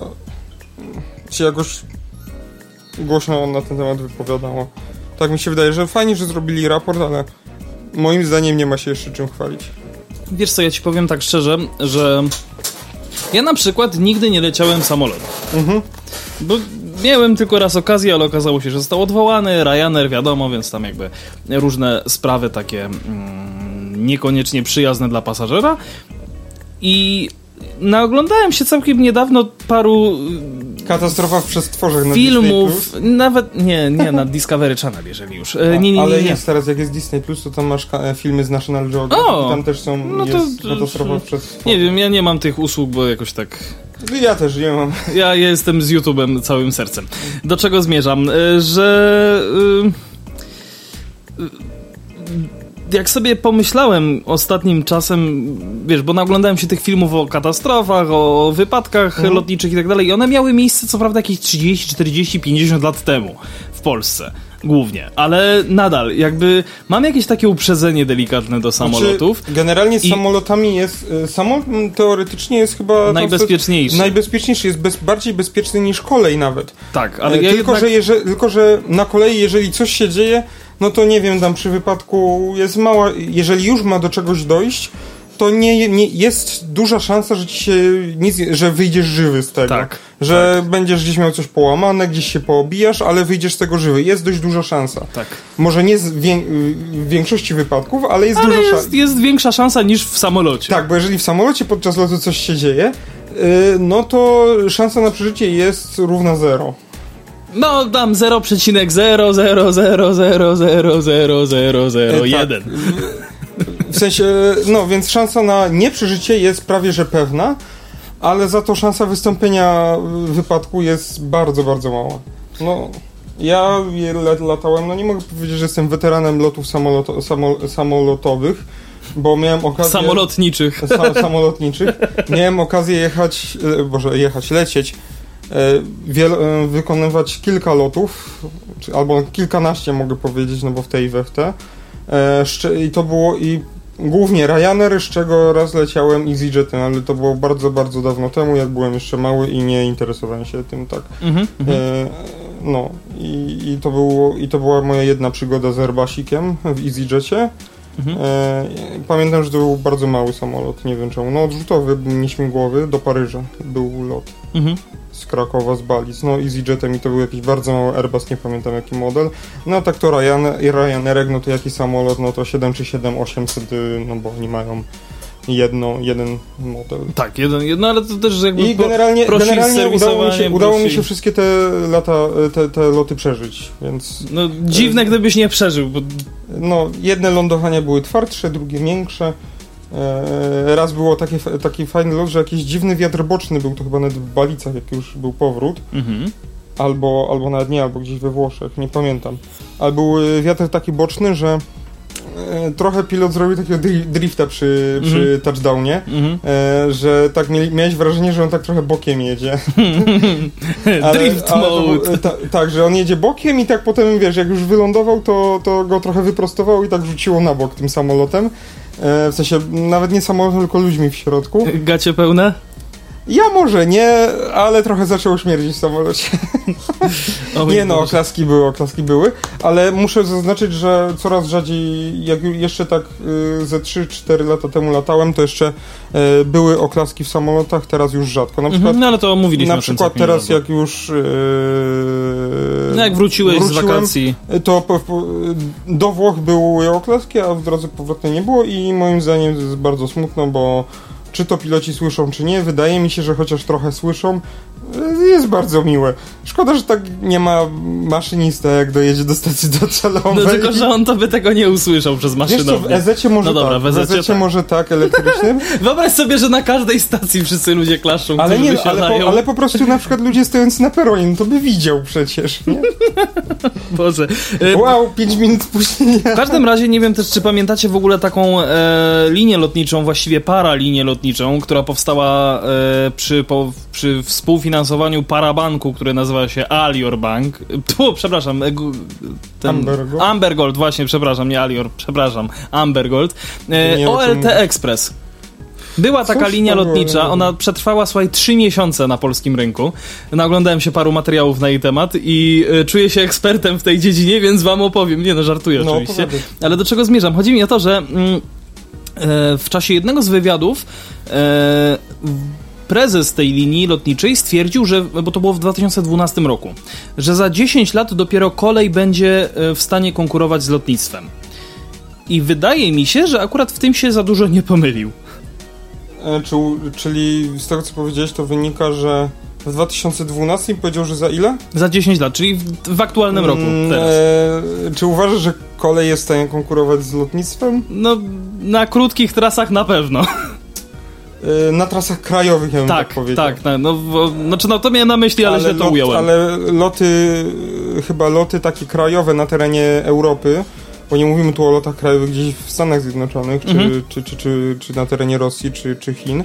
się jakoś głośno na ten temat wypowiadała. Tak mi się wydaje, że fajnie, że zrobili raport, ale moim zdaniem nie ma się jeszcze czym chwalić. Wiesz co, ja ci powiem tak szczerze, że ja na przykład nigdy nie leciałem samolotem. Mhm. Bo miałem tylko raz okazję, ale okazało się, że został odwołany. Ryanair, wiadomo, więc tam jakby różne sprawy takie mm, niekoniecznie przyjazne dla pasażera. I naoglądałem się całkiem niedawno paru Katastrofa w przestworzach na filmów, nawet nie, nie na Discovery Channel, jeżeli już. E, nie, nie, nie, ale nie. jest teraz, jak jest Disney Plus, to tam masz e, filmy z National Geographic. O, tam też są no to, katastrofa w przestworzach. Nie wiem, ja nie mam tych usług, bo jakoś tak ja też nie mam. Ja jestem z YouTube'em całym sercem. Do czego zmierzam? E, że jak sobie pomyślałem ostatnim czasem, wiesz, bo naglądałem się tych filmów o katastrofach, o wypadkach mhm. lotniczych i tak dalej, i one miały miejsce co prawda jakieś 30, 40, 50 lat temu w Polsce głównie, ale nadal jakby mam jakieś takie uprzedzenie delikatne do znaczy, samolotów. Znaczy, generalnie z samolotami jest, y, samolot teoretycznie jest chyba najbezpieczniejszy. Najbezpieczniejszy, jest bez, bardziej bezpieczny niż kolej nawet. Tak, ale e, ja tylko, jednak... że jeżeli, tylko, że na kolei jeżeli coś się dzieje, no to nie wiem, tam przy wypadku jest mała, jeżeli już ma do czegoś dojść, to nie, nie jest duża szansa, że ci się nic, że wyjdziesz żywy z tego. Tak. Że tak. będziesz gdzieś miał coś połamane, gdzieś się poobijasz, ale wyjdziesz z tego żywy. Jest dość duża szansa. Tak. Może nie w, wię większości wypadków, ale jest ale duża szansa. Jest większa szansa niż w samolocie. Tak, bo jeżeli w samolocie podczas lotu coś się dzieje, yy, no to szansa na przeżycie jest równa zero. No, dam 0,000000001. W sensie, no, więc szansa na nieprzeżycie jest prawie że pewna, ale za to szansa wystąpienia wypadku jest bardzo, bardzo mała. No, ja latałem, no nie mogę powiedzieć, że jestem weteranem lotów samoloto, samolotowych, bo miałem okazję... Samolotniczych. Sa, samolotniczych. Miałem okazję jechać, e, boże, jechać, lecieć, e, wiel, e, wykonywać kilka lotów, albo kilkanaście mogę powiedzieć, no bo w tej i we w te. I to było i głównie Ryanair, z czego raz leciałem EasyJetem, ale to było bardzo, bardzo dawno temu, jak byłem jeszcze mały i nie interesowałem się tym tak. Mhm, mhm. E, no i, i, to było, i to była moja jedna przygoda z Airbusikiem w EasyJetie. Mhm. E, pamiętam, że to był bardzo mały samolot, nie wiem czemu. No odrzutowy, nieśmigłowy, do Paryża był lot. Mhm. Z Krakowa, z Balic. No EasyJetem i to był jakiś bardzo mały Airbus, nie pamiętam jaki model. No tak to Ryan, Ryanairek, no to jaki samolot, no to 7 czy 7 800, y, no bo oni mają jedno, jeden model. Tak, jeden, jedno, ale to też jakby I generalnie, prosi generalnie udało, mi się, udało mi się wszystkie te lata, te, te loty przeżyć, więc No dziwne, gdybyś nie przeżył, bo no, jedne lądowania były twardsze, drugie większe. E, raz było takie, taki fajny lot, że jakiś dziwny wiatr boczny był, to chyba nawet w Balicach, jak już był powrót, mhm. albo, albo nawet nie, albo gdzieś we Włoszech, nie pamiętam. Ale był e, wiatr taki boczny, że e, trochę pilot zrobił takiego dri- drifta przy, przy Mhm. touchdownie, Mhm. e, że tak miałeś wrażenie, że on tak trochę bokiem jedzie. Drift to był- mode. ta, tak, że on jedzie bokiem i tak potem, wiesz, jak już wylądował, to, to go trochę wyprostowało i tak rzuciło na bok tym samolotem. E, w sensie, nawet nie samolotem, tylko ludźmi w środku. Gacie pełne? Ja może nie, ale trochę zaczęło śmierdzić w samolocie. Nie no, oklaski były, oklaski były, ale muszę zaznaczyć, że coraz rzadziej, jak jeszcze tak y, ze 3-4 lata temu latałem, to jeszcze y, były oklaski w samolotach, teraz już rzadko. Na przykład Mhm, no ale to mówiliśmy na przykład teraz jak już yy, No jak wróciłeś z wróciłem, wakacji. to do Włoch były oklaski, a w drodze powrotnej nie było i moim zdaniem to jest bardzo smutno, bo czy to piloci słyszą, czy nie, wydaje mi się, że chociaż trochę słyszą, jest bardzo miłe. Szkoda, że tak nie ma maszynista, jak dojedzie do stacji docelowej. No tylko, że on to by tego nie usłyszał przez co, w. Ezecie może No dobra, tak, w Ezecie Ezecie tak. może tak, elektrycznym, Wyobraź sobie, że na każdej stacji wszyscy ludzie klaszczą, ale nie, ale po, ale po prostu na przykład ludzie stojący na peronie, to by widział przecież, nie? Boże. E, Wow, 5 minut później. W każdym razie nie wiem też, czy pamiętacie w ogóle taką e, linię lotniczą, właściwie paralinię lotniczą, która powstała e, przy, po, przy współfinansowaniu parabanku, który nazywa się Alior Bank. Tu, przepraszam. E, ten, Ambergold? Ambergold, właśnie, przepraszam, nie Alior, przepraszam. Ambergold. E, OLT. Express. Była taka Coś linia lotnicza, ona przetrwała, słuchaj, trzy miesiące na polskim rynku. Naoglądałem się paru materiałów na jej temat i e, czuję się ekspertem w tej dziedzinie, więc wam opowiem. Nie no, żartuję No, oczywiście. Ale do czego zmierzam? Chodzi mi o to, że mm, e, w czasie jednego z wywiadów e, prezes tej linii lotniczej stwierdził, że, bo to było w 2012 roku, że za 10 lat dopiero kolej będzie e, w stanie konkurować z lotnictwem. I wydaje mi się, że akurat w tym się za dużo nie pomylił. E, Czy, czyli z tego co powiedziałeś, to wynika, że w 2012 powiedział, że za ile? Za 10 lat, czyli w, w aktualnym roku. Mm, Teraz. E, czy uważasz, że kolej jest w stanie konkurować z lotnictwem? No, na krótkich trasach na pewno. E, na trasach krajowych, ja bym tak, tak, powiedział. tak, tak. No, bo, znaczy, no to miałem na myśli, ale, źle to lot, ująłem. ale loty, chyba loty takie krajowe na terenie Europy, bo nie mówimy tu o lotach krajowych gdzieś w Stanach Zjednoczonych, czy, Mhm. czy, czy, czy, czy na terenie Rosji, czy, czy Chin,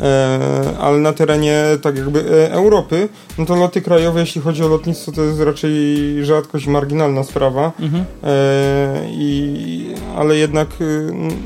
e, ale na terenie tak jakby e, Europy, no to loty krajowe, jeśli chodzi o lotnictwo, to jest raczej rzadkość, marginalna sprawa. Mhm. E, i, ale jednak, e,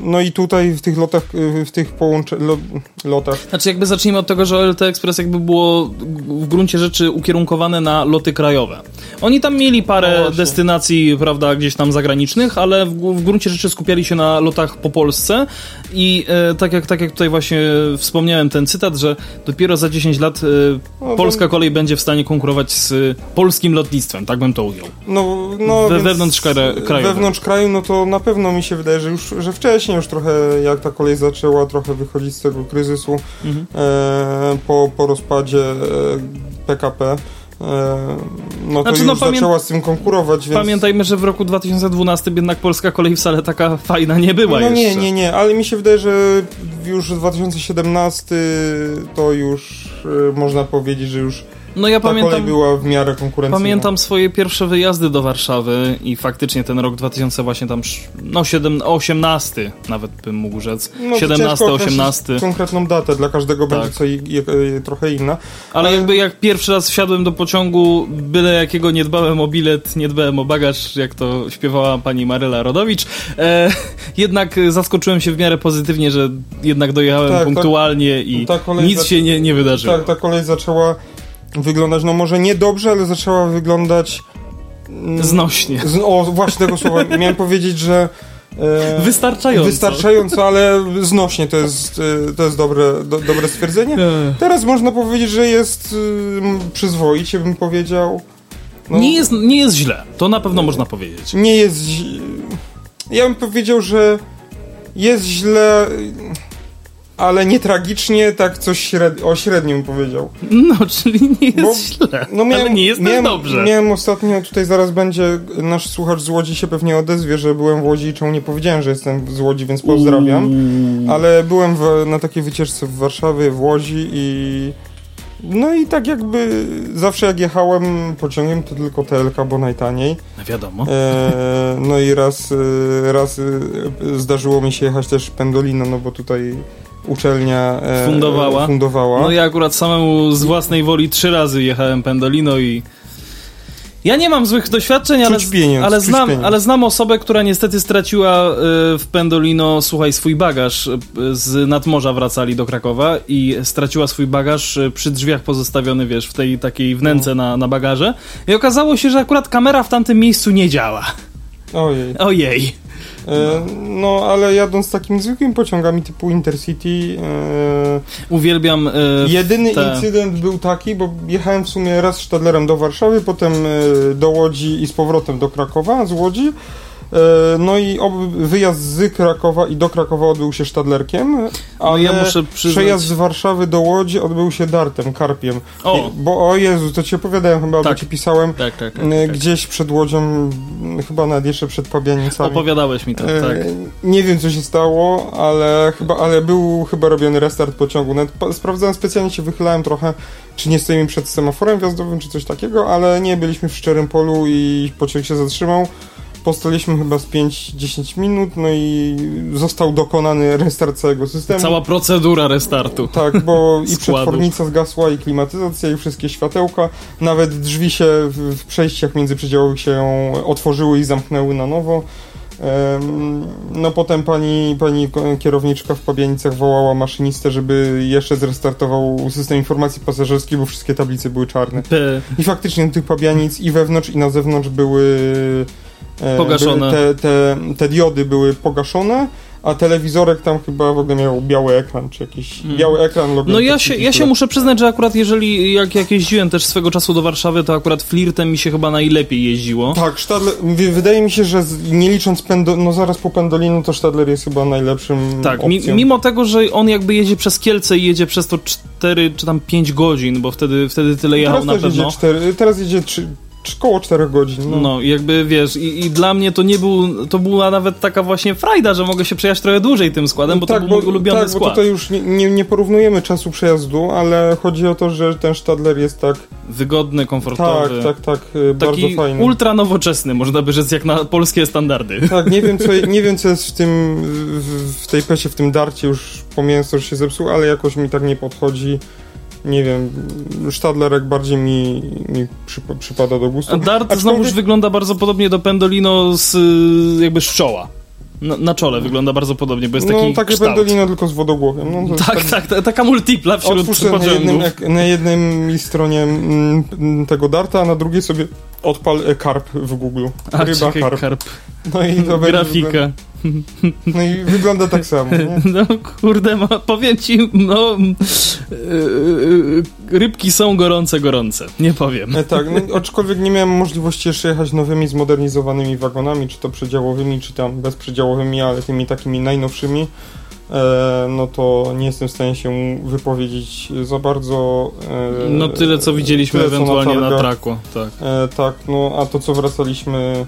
no i tutaj w tych lotach, e, w tych połącze, lo, lotach, Znaczy jakby zacznijmy od tego, że OLT Express jakby było w gruncie rzeczy ukierunkowane na loty krajowe. Oni tam mieli No parę właśnie. destynacji, prawda, gdzieś tam zagranicznych, ale w, w gruncie rzeczy skupiali się na lotach po Polsce i e, tak, jak, tak jak tutaj właśnie wspomniałem ten cytat, że dopiero za 10 lat e, No, polska kolej będzie w stanie konkurować z polskim lotnictwem, tak bym to ujął. No, no We- wewnątrz kra- kraju. Wewnątrz kraju, no to na pewno mi się wydaje, że już że wcześniej już trochę, jak ta kolej zaczęła trochę wychodzić z tego kryzysu Mhm. e, po, po rozpadzie PKP, e, no to Znaczy, no, pamię- zaczęła z tym konkurować, więc... Pamiętajmy, że w roku 2012 jednak polska kolej wcale taka fajna nie była No jeszcze. nie, nie, nie, ale mi się wydaje, że już 2017 to już e, można powiedzieć, że już No ja ta pamiętam, była w miarę konkurencyjna. pamiętam swoje pierwsze wyjazdy do Warszawy i faktycznie ten rok 2000 właśnie tam, no 7, 18 nawet bym mógł rzec, No, to 17, ciężko określić 18. Konkretną datę, dla każdego Tak. będzie co i, i, e, trochę inna. Ale jakby jak pierwszy raz wsiadłem do pociągu, byle jakiego nie dbałem o bilet, nie dbałem o bagaż, jak to śpiewała pani Maryla Rodowicz, e, jednak zaskoczyłem się w miarę pozytywnie, że jednak dojechałem Tak, tak. punktualnie i Ta kolej nic się nie, nie wydarzyło. Tak, ta kolej zaczęła wyglądać, no może nie dobrze, ale zaczęła wyglądać... mm, Znośnie. Z, o, właśnie tego słowa. Miałem powiedzieć, że... E, Wystarczająco. Wystarczająco, ale znośnie to jest, e, to jest dobre, do, dobre stwierdzenie. E, Teraz można powiedzieć, że jest przyzwoicie, bym powiedział. No, Nie, jest, nie jest źle, to na pewno można powiedzieć. Nie jest... Ja bym powiedział, że jest źle, ale nie tragicznie, tak coś śred... o średnim powiedział. No, czyli nie jest Bo- źle, No miałem, ale nie jest miałem, dobrze. Miałem ostatnio, tutaj zaraz będzie, nasz słuchacz z Łodzi się pewnie odezwie, że byłem w Łodzi i czemu nie powiedziałem, że jestem z Łodzi, więc pozdrawiam. Ale byłem w, na takiej wycieczce w Warszawie, w Łodzi i... No i tak jakby zawsze jak jechałem pociągiem, to tylko TLK, bo najtaniej. No wiadomo. E, no i raz, e, raz e, zdarzyło mi się jechać też Pendolino, no bo tutaj uczelnia e, Fundowała. fundowała. No ja akurat samemu z własnej woli trzy razy jechałem Pendolino i ja nie mam złych doświadczeń, ale, pieniądz, ale, znam, pieniądz. ale znam osobę, która niestety straciła y, w Pendolino, słuchaj, swój bagaż. y, Z nadmorza wracali do Krakowa i straciła swój bagaż y, przy drzwiach pozostawiony, wiesz, w tej takiej wnęce na, na bagaże. I okazało się, że akurat kamera w tamtym miejscu nie działa. Ojej. Ojej. E, no, ale jadąc takimi zwykłymi pociągami typu Intercity, e, Uwielbiam y, jedyny te- incydent był taki, bo jechałem w sumie raz Stadlerem do Warszawy, potem e, do Łodzi i z powrotem do Krakowa, z Łodzi. E, no i wyjazd z Krakowa i do Krakowa odbył się Stadlerkiem, No ale ja muszę przyznać... przejazd z Warszawy do Łodzi odbył się Dartem, Karpiem. O! Bo o Jezu, to ci opowiadałem chyba, Tak. bo ci pisałem, Tak, tak, tak, e, tak. gdzieś przed Łodzią, m, chyba nawet jeszcze przed Pabianicami. Opowiadałeś mi to, E, tak. Nie wiem, co się stało, ale chyba, ale był chyba robiony restart pociągu. Nawet sprawdzałem specjalnie, się wychylałem trochę, czy nie stoimy przed semaforem wjazdowym, czy coś takiego, ale nie, byliśmy w szczerym polu i pociąg się zatrzymał. Postaliśmy chyba z 5-10 minut, no i został dokonany restart całego systemu. Cała procedura restartu. Tak, bo i przetwornica zgasła, i klimatyzacja, i wszystkie światełka. Nawet drzwi się w, w przejściach międzyprzedziałowych się otworzyły i zamknęły na nowo. No potem pani, pani kierowniczka w Pabianicach wołała maszynistę, żeby jeszcze zrestartował system informacji pasażerskiej, bo wszystkie tablice były czarne. I faktycznie do tych Pabianic i wewnątrz i na zewnątrz były E, pogaszone. Te, te, te diody były pogaszone a telewizorek tam chyba w ogóle miał biały ekran, czy jakiś hmm. biały ekran. No ja się, ja się muszę przyznać, że akurat jeżeli, jak, jak jeździłem też swego czasu do Warszawy, to akurat flirtem mi się chyba najlepiej jeździło. Tak, Stadler, wydaje mi się, że nie licząc pendo, no zaraz po Pendolinu, to Stadler jest chyba najlepszym Tak, mi, mimo tego, że on jakby jedzie przez Kielce i jedzie przez to 4 czy tam 5 godzin, bo wtedy, wtedy tyle jechał na pewno. Jedzie 4, teraz jedzie 3 około 4 godzin. No, no jakby wiesz, i, i, dla mnie to nie był, to była nawet taka właśnie frajda, że mogę się przejechać trochę dłużej tym składem, bo tak, to był bo, mój ulubiony tak, skład. Bo tutaj już nie, nie, porównujemy czasu przejazdu, ale chodzi o to, że ten Stadler jest tak... Wygodny, komfortowy. Tak, tak, tak, y, Taki bardzo fajny. ultra nowoczesny, można by rzec, jak na polskie standardy. Tak, nie wiem co, nie wiem, co jest w tym, w, w tej pesie, w tym darcie, już po mięso już się zepsuł, ale jakoś mi tak nie podchodzi. Nie wiem, Stadlerek bardziej mi, mi przypa- przypada do gustu. A Dart Aczkolwiek- znowuż wygląda bardzo podobnie do Pendolino z y, jakby z czoła. Na, na czole wygląda bardzo podobnie, bo jest taki No, takie kształt. pendolino tylko z wodogłowiem. No, Tak, tak, ta, taka multipla wśród na jednym, na jednej stronie mm, tego darta, a na drugiej sobie odpal e, karp w Google. A, Ryba czekaj, karp. karp. No i to Grafika. no i wygląda tak samo. Nie? No kurde, ma, powiem ci, no y, y, rybki są gorące, gorące. Nie powiem. E, tak, no, aczkolwiek nie miałem możliwości jeszcze jechać nowymi, zmodernizowanymi wagonami, czy to przedziałowymi, czy tam bezprzedziałowymi, ale tymi takimi najnowszymi. E, no to nie jestem w stanie się wypowiedzieć za bardzo. E, No tyle, co widzieliśmy tyle, co ewentualnie na, targach. traku. Tak. E, tak, no a to co wracaliśmy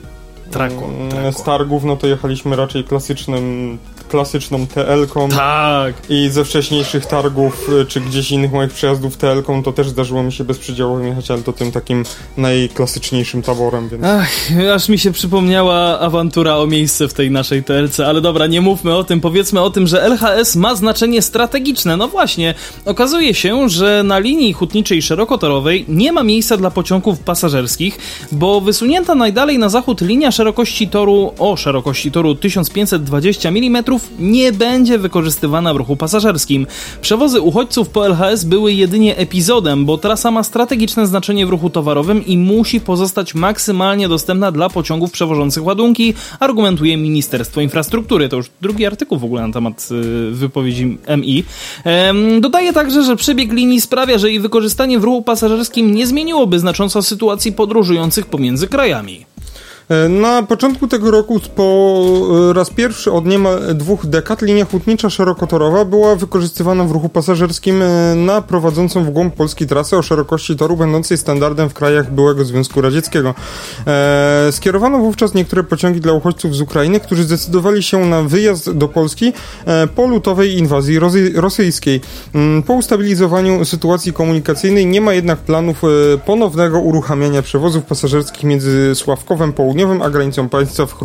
Traku, mm, traku. z targów, no to jechaliśmy raczej klasycznym klasyczną TL-ką. Tak. I ze wcześniejszych targów, y, czy gdzieś innych moich przejazdów TL-ką, to też zdarzyło mi się bezprzedziałowym jechać, ale to tym takim najklasyczniejszym taborem, więc... Ach, aż mi się przypomniała awantura o miejsce w tej naszej TLC, ale dobra, nie mówmy o tym, powiedzmy o tym, że LHS ma znaczenie strategiczne. No właśnie, okazuje się, że na linii hutniczej szerokotorowej nie ma miejsca dla pociągów pasażerskich, bo wysunięta najdalej na zachód linia szerokości toru o szerokości toru 1520 mm nie będzie wykorzystywana w ruchu pasażerskim. Przewozy uchodźców po LHS były jedynie epizodem, bo trasa ma strategiczne znaczenie w ruchu towarowym i musi pozostać maksymalnie dostępna dla pociągów przewożących ładunki, argumentuje Ministerstwo Infrastruktury. To już drugi artykuł w ogóle na temat y, wypowiedzi MI. Dodaje także, że przebieg linii sprawia, że jej wykorzystanie w ruchu pasażerskim nie zmieniłoby znacząco sytuacji podróżujących pomiędzy krajami. E, na początku tego roku po e, raz pierwszy od niemal dwóch dekad linia hutnicza szerokotorowa była wykorzystywana w ruchu pasażerskim e, na prowadzącą w głąb Polski trasę o szerokości toru będącej standardem w krajach byłego Związku Radzieckiego. Skierowano wówczas niektóre pociągi dla uchodźców z Ukrainy, którzy zdecydowali się na wyjazd do Polski po lutowej inwazji rosyjskiej. Mm, po ustabilizowaniu sytuacji komunikacyjnej nie ma jednak planów ponownego uruchamiania przewozów pasażerskich między Sławkowem Południowym południowym, a granicą państwa w.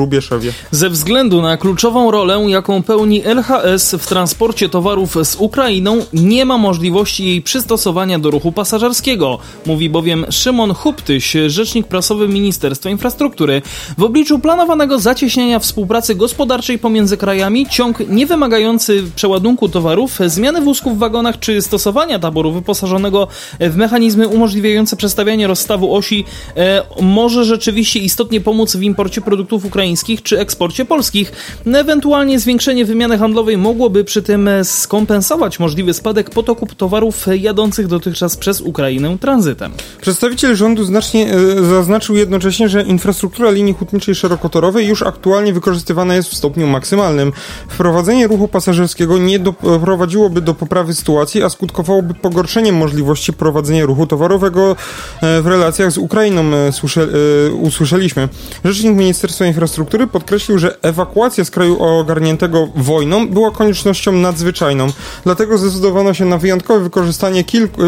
Ze względu na kluczową rolę, jaką pełni LHS w transporcie towarów z Ukrainą, nie ma możliwości jej przystosowania do ruchu pasażerskiego, mówi bowiem Szymon Huptyś, rzecznik prasowy Ministerstwa Infrastruktury. W obliczu planowanego zacieśniania współpracy gospodarczej pomiędzy krajami, ciąg niewymagający przeładunku towarów, zmiany wózków w wagonach czy stosowania taboru wyposażonego w mechanizmy umożliwiające przestawianie rozstawu osi e, może rzeczywiście istotnie pomóc pomóc w imporcie produktów ukraińskich czy eksporcie polskich. Ewentualnie zwiększenie wymiany handlowej mogłoby przy tym skompensować możliwy spadek potoku towarów jadących dotychczas przez Ukrainę tranzytem. Przedstawiciel rządu znacznie e, zaznaczył jednocześnie, że infrastruktura linii hutniczej szerokotorowej już aktualnie wykorzystywana jest w stopniu maksymalnym. Wprowadzenie ruchu pasażerskiego nie doprowadziłoby do poprawy sytuacji, a skutkowałoby pogorszeniem możliwości prowadzenia ruchu towarowego e, w relacjach z Ukrainą, e, usłyszeliśmy. Rzecznik Ministerstwa Infrastruktury podkreślił, że ewakuacja z kraju ogarniętego wojną była koniecznością nadzwyczajną. Dlatego zdecydowano się na wyjątkowe wykorzystanie, kilku,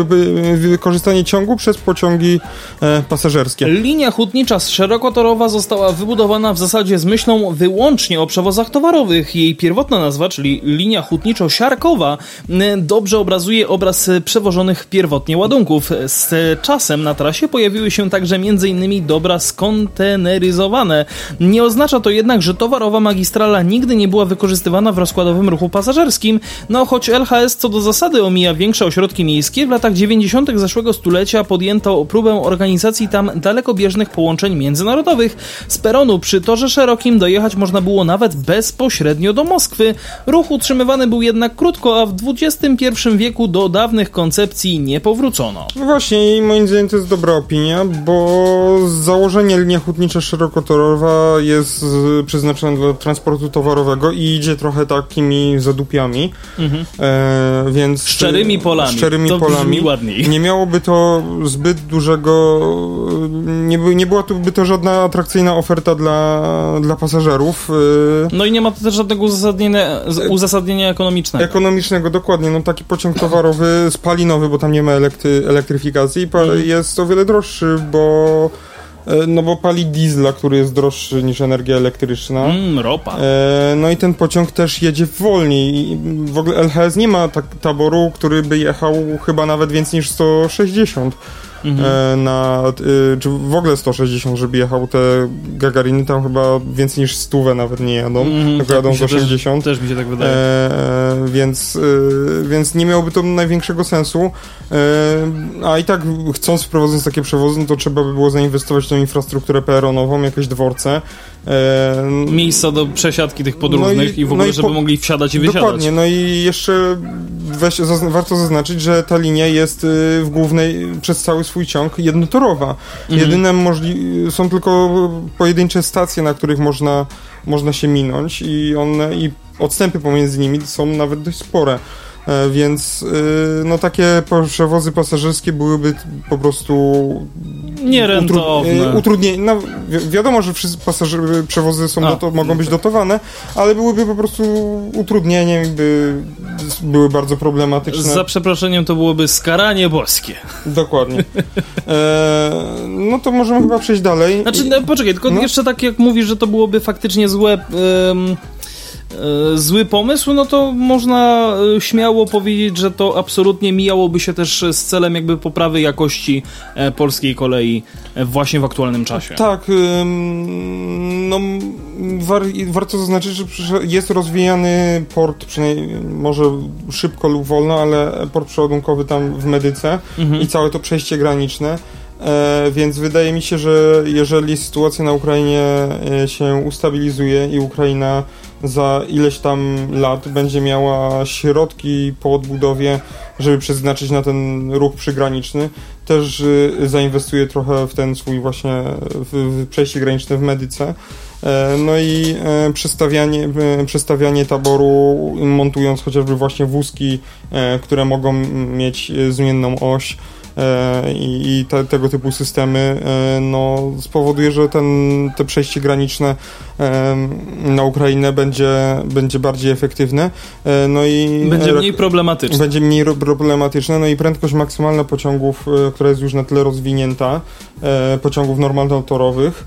wykorzystanie ciągu przez pociągi e, pasażerskie. Linia hutnicza szerokotorowa została wybudowana w zasadzie z myślą wyłącznie o przewozach towarowych. Jej pierwotna nazwa, czyli linia hutniczo-siarkowa, dobrze obrazuje obraz przewożonych pierwotnie ładunków. Z czasem na trasie pojawiły się także m.in. dobra nie oznacza to jednak, że towarowa magistrala nigdy nie była wykorzystywana w rozkładowym ruchu pasażerskim, no choć LHS co do zasady omija większe ośrodki miejskie, w latach 90. zeszłego stulecia podjęto próbę organizacji tam dalekobieżnych połączeń międzynarodowych. Z peronu przy torze szerokim dojechać można było nawet bezpośrednio do Moskwy. Ruch utrzymywany był jednak krótko, a w XXI wieku do dawnych koncepcji nie powrócono. No właśnie i moim zdaniem to jest dobra opinia, bo założenie linia hutnicza szerokotorowa jest przeznaczona dla transportu towarowego i idzie trochę takimi zadupiami, mhm. e, więc... Szczerymi polami. Szczerymi to polami. ładniej. Nie miałoby to zbyt dużego... Nie, by, nie byłaby to żadna atrakcyjna oferta dla, dla pasażerów. E, no i nie ma to też żadnego uzasadnienia, uzasadnienia ekonomicznego. Ekonomicznego, dokładnie. No taki pociąg towarowy, spalinowy, bo tam nie ma elektry, elektryfikacji, mhm. jest o wiele droższy, bo no bo pali diesla, który jest droższy niż energia elektryczna. Mm, ropa. E, no i ten pociąg też jedzie wolniej. W ogóle LHS nie ma tak taboru, który by jechał chyba nawet więcej niż 160 mhm. E, na, y, czy w ogóle 160, żeby jechał te Gagariny, tam chyba więcej niż stówę nawet nie jadą, mhm, tylko jadą do 80. Też, też mi się tak wydaje. E, więc, y, więc nie miałoby to największego sensu, e, a i tak chcąc wprowadzać takie przewozy, no to trzeba by było zainwestować w tą infrastrukturę peronową, jakieś dworce, E, Miejsca do przesiadki tych podróżnych no i, i, w ogóle, no i żeby po... mogli wsiadać i wysiadać. Dokładnie, no i jeszcze weź, zazn warto zaznaczyć, że ta linia jest y, w głównej, przez cały swój ciąg jednotorowa. Mhm. Jedyne możli są tylko pojedyncze stacje, na których można, można się minąć i one i odstępy pomiędzy nimi są nawet dość spore. E, więc no takie przewozy pasażerskie byłyby po prostu nierentowne. Utrudnienie. No, wi wiadomo, że wszyscy przewozy są to, mogą być dotowane, ale byłyby po prostu utrudnieniem, by były bardzo problematyczne. Za przeproszeniem to byłoby skaranie boskie. Dokładnie. E, no to możemy chyba przejść dalej. Znaczy, no, poczekaj, tylko no. jeszcze tak jak mówisz, że to byłoby faktycznie złe... zły pomysł, no to można e, śmiało powiedzieć, że to absolutnie mijałoby się też z celem jakby poprawy jakości e, polskiej kolei właśnie w aktualnym czasie. Tak, no war, warto zaznaczyć, że jest rozwijany port, przynajmniej może szybko lub wolno, ale port przeładunkowy tam w Medyce mhm. i całe to przejście graniczne. E, więc wydaje mi się, że jeżeli sytuacja na Ukrainie się ustabilizuje i Ukraina za ileś tam lat będzie miała środki po odbudowie, żeby przeznaczyć na ten ruch przygraniczny. Też y, zainwestuje trochę w ten swój właśnie w, przejście graniczne w Medyce. E, no i e, przestawianie, e, przestawianie taboru, montując chociażby właśnie wózki, które mogą mieć zmienną oś, i, i te, tego typu systemy e, no, spowoduje, że ten, te przejście graniczne e, na Ukrainę będzie, będzie bardziej efektywne. No i będzie mniej problematyczne. Będzie mniej problematyczne, no i prędkość maksymalna pociągów, która jest już na tyle rozwinięta, pociągów normalnotorowych,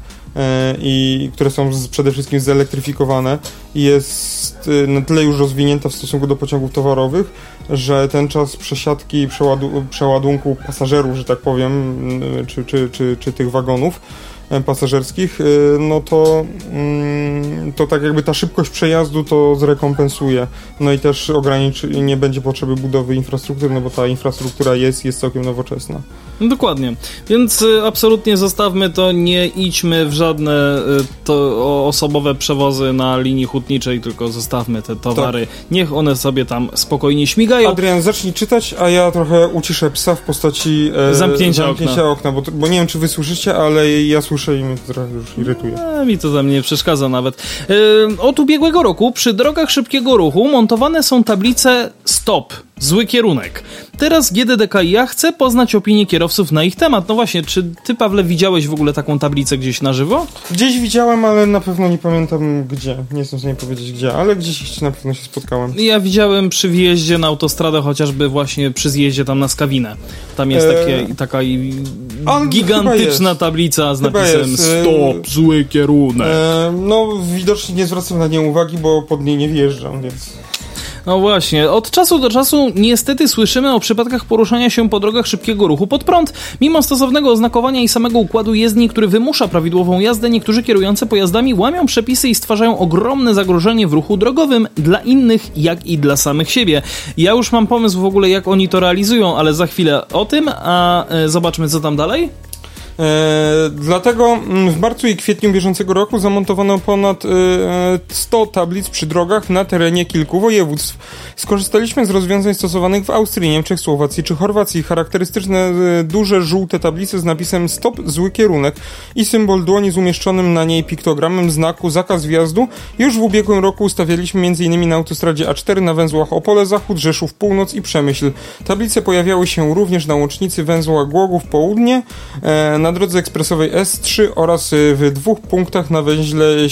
i które są z, przede wszystkim zelektryfikowane. I jest na tyle już rozwinięta w stosunku do pociągów towarowych, że ten czas przesiadki przeładu przeładunku pasażerów, że tak powiem, czy, czy, czy, czy tych wagonów, E, pasażerskich, e, no to, mm, to tak jakby ta szybkość przejazdu to zrekompensuje. No i też ograniczy, nie będzie potrzeby budowy infrastruktury, no bo ta infrastruktura jest, jest całkiem nowoczesna. No dokładnie. Więc e, absolutnie zostawmy to, nie idźmy w żadne to osobowe przewozy na linii hutniczej, tylko zostawmy te towary. Tak. Niech one sobie tam spokojnie śmigają. Adrian, zacznij czytać, a ja trochę uciszę psa w postaci e, zamknięcia, zamknięcia okna, okna bo, bo nie wiem, czy wy słyszycie, ale ja słyszę słyszę i mnie to trochę już irytuje. A, mi to tam nie przeszkadza nawet. Yy, od ubiegłego roku przy drogach szybkiego ruchu montowane są tablice STOP, zły kierunek. Teraz GDDKiA chce poznać opinię kierowców na ich temat. No właśnie, czy ty, Pawle, widziałeś w ogóle taką tablicę gdzieś na żywo? Gdzieś widziałem, ale na pewno nie pamiętam gdzie. Nie jestem w stanie powiedzieć gdzie, ale gdzieś na pewno się spotkałem. Ja widziałem przy wjeździe na autostradę, chociażby właśnie przy zjeździe tam na Skawinę. Tam jest takie, eee, taka gigantyczna tablica z chyba napisem jest. STOP, zły kierunek. Eee, no, widocznie nie zwracam na nie uwagi, bo pod niej nie wjeżdżam, więc... No właśnie, od czasu do czasu niestety słyszymy o przypadkach poruszania się po drogach szybkiego ruchu pod prąd. Mimo stosownego oznakowania i samego układu jezdni, który wymusza prawidłową jazdę, niektórzy kierujący pojazdami łamią przepisy i stwarzają ogromne zagrożenie w ruchu drogowym dla innych, jak i dla samych siebie. Ja już mam pomysł w ogóle, jak oni to realizują, ale za chwilę o tym, a e, zobaczmy co tam dalej. E, dlatego mm, w marcu i kwietniu bieżącego roku zamontowano ponad e, 100 tablic przy drogach na terenie kilku województw. Skorzystaliśmy z rozwiązań stosowanych w Austrii, Niemczech, Słowacji czy Chorwacji. Charakterystyczne e, duże żółte tablice z napisem stop, zły kierunek i symbol dłoni z umieszczonym na niej piktogramem znaku zakaz wjazdu już w ubiegłym roku ustawialiśmy m.in. na autostradzie A4 na węzłach Opole Zachód, Rzeszów Północ i Przemyśl. Tablice pojawiały się również na łącznicy węzła Głogów Południe, e, na drodze ekspresowej S3 oraz y, w dwóch punktach na węźle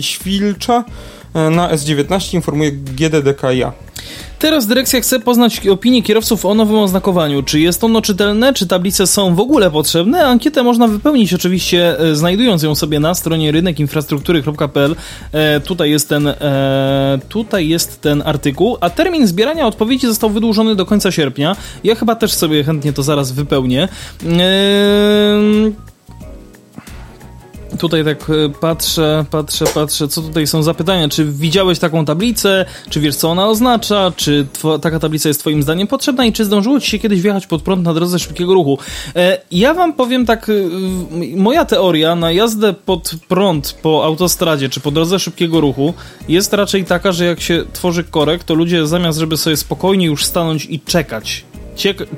Świlcza e, na S19 informuje GDDKiA. Teraz dyrekcja chce poznać opinię kierowców o nowym oznakowaniu. Czy jest ono czytelne, czy tablice są w ogóle potrzebne? Ankietę można wypełnić oczywiście e, znajdując ją sobie na stronie rynekinfrastruktury.pl. E, tutaj jest ten e, tutaj jest ten artykuł, a termin zbierania odpowiedzi został wydłużony do końca sierpnia. Ja chyba też sobie chętnie to zaraz wypełnię. E, Tutaj tak e, patrzę, patrzę, patrzę, co tutaj są zapytania. Czy widziałeś taką tablicę? Czy wiesz, co ona oznacza? Czy taka tablica jest twoim zdaniem potrzebna? I czy zdążyło ci się kiedyś wjechać pod prąd na drodze szybkiego ruchu? E, ja wam powiem tak, e, moja teoria na jazdę pod prąd po autostradzie, czy po drodze szybkiego ruchu jest raczej taka, że jak się tworzy korek, to ludzie zamiast, żeby sobie spokojnie już stanąć i czekać,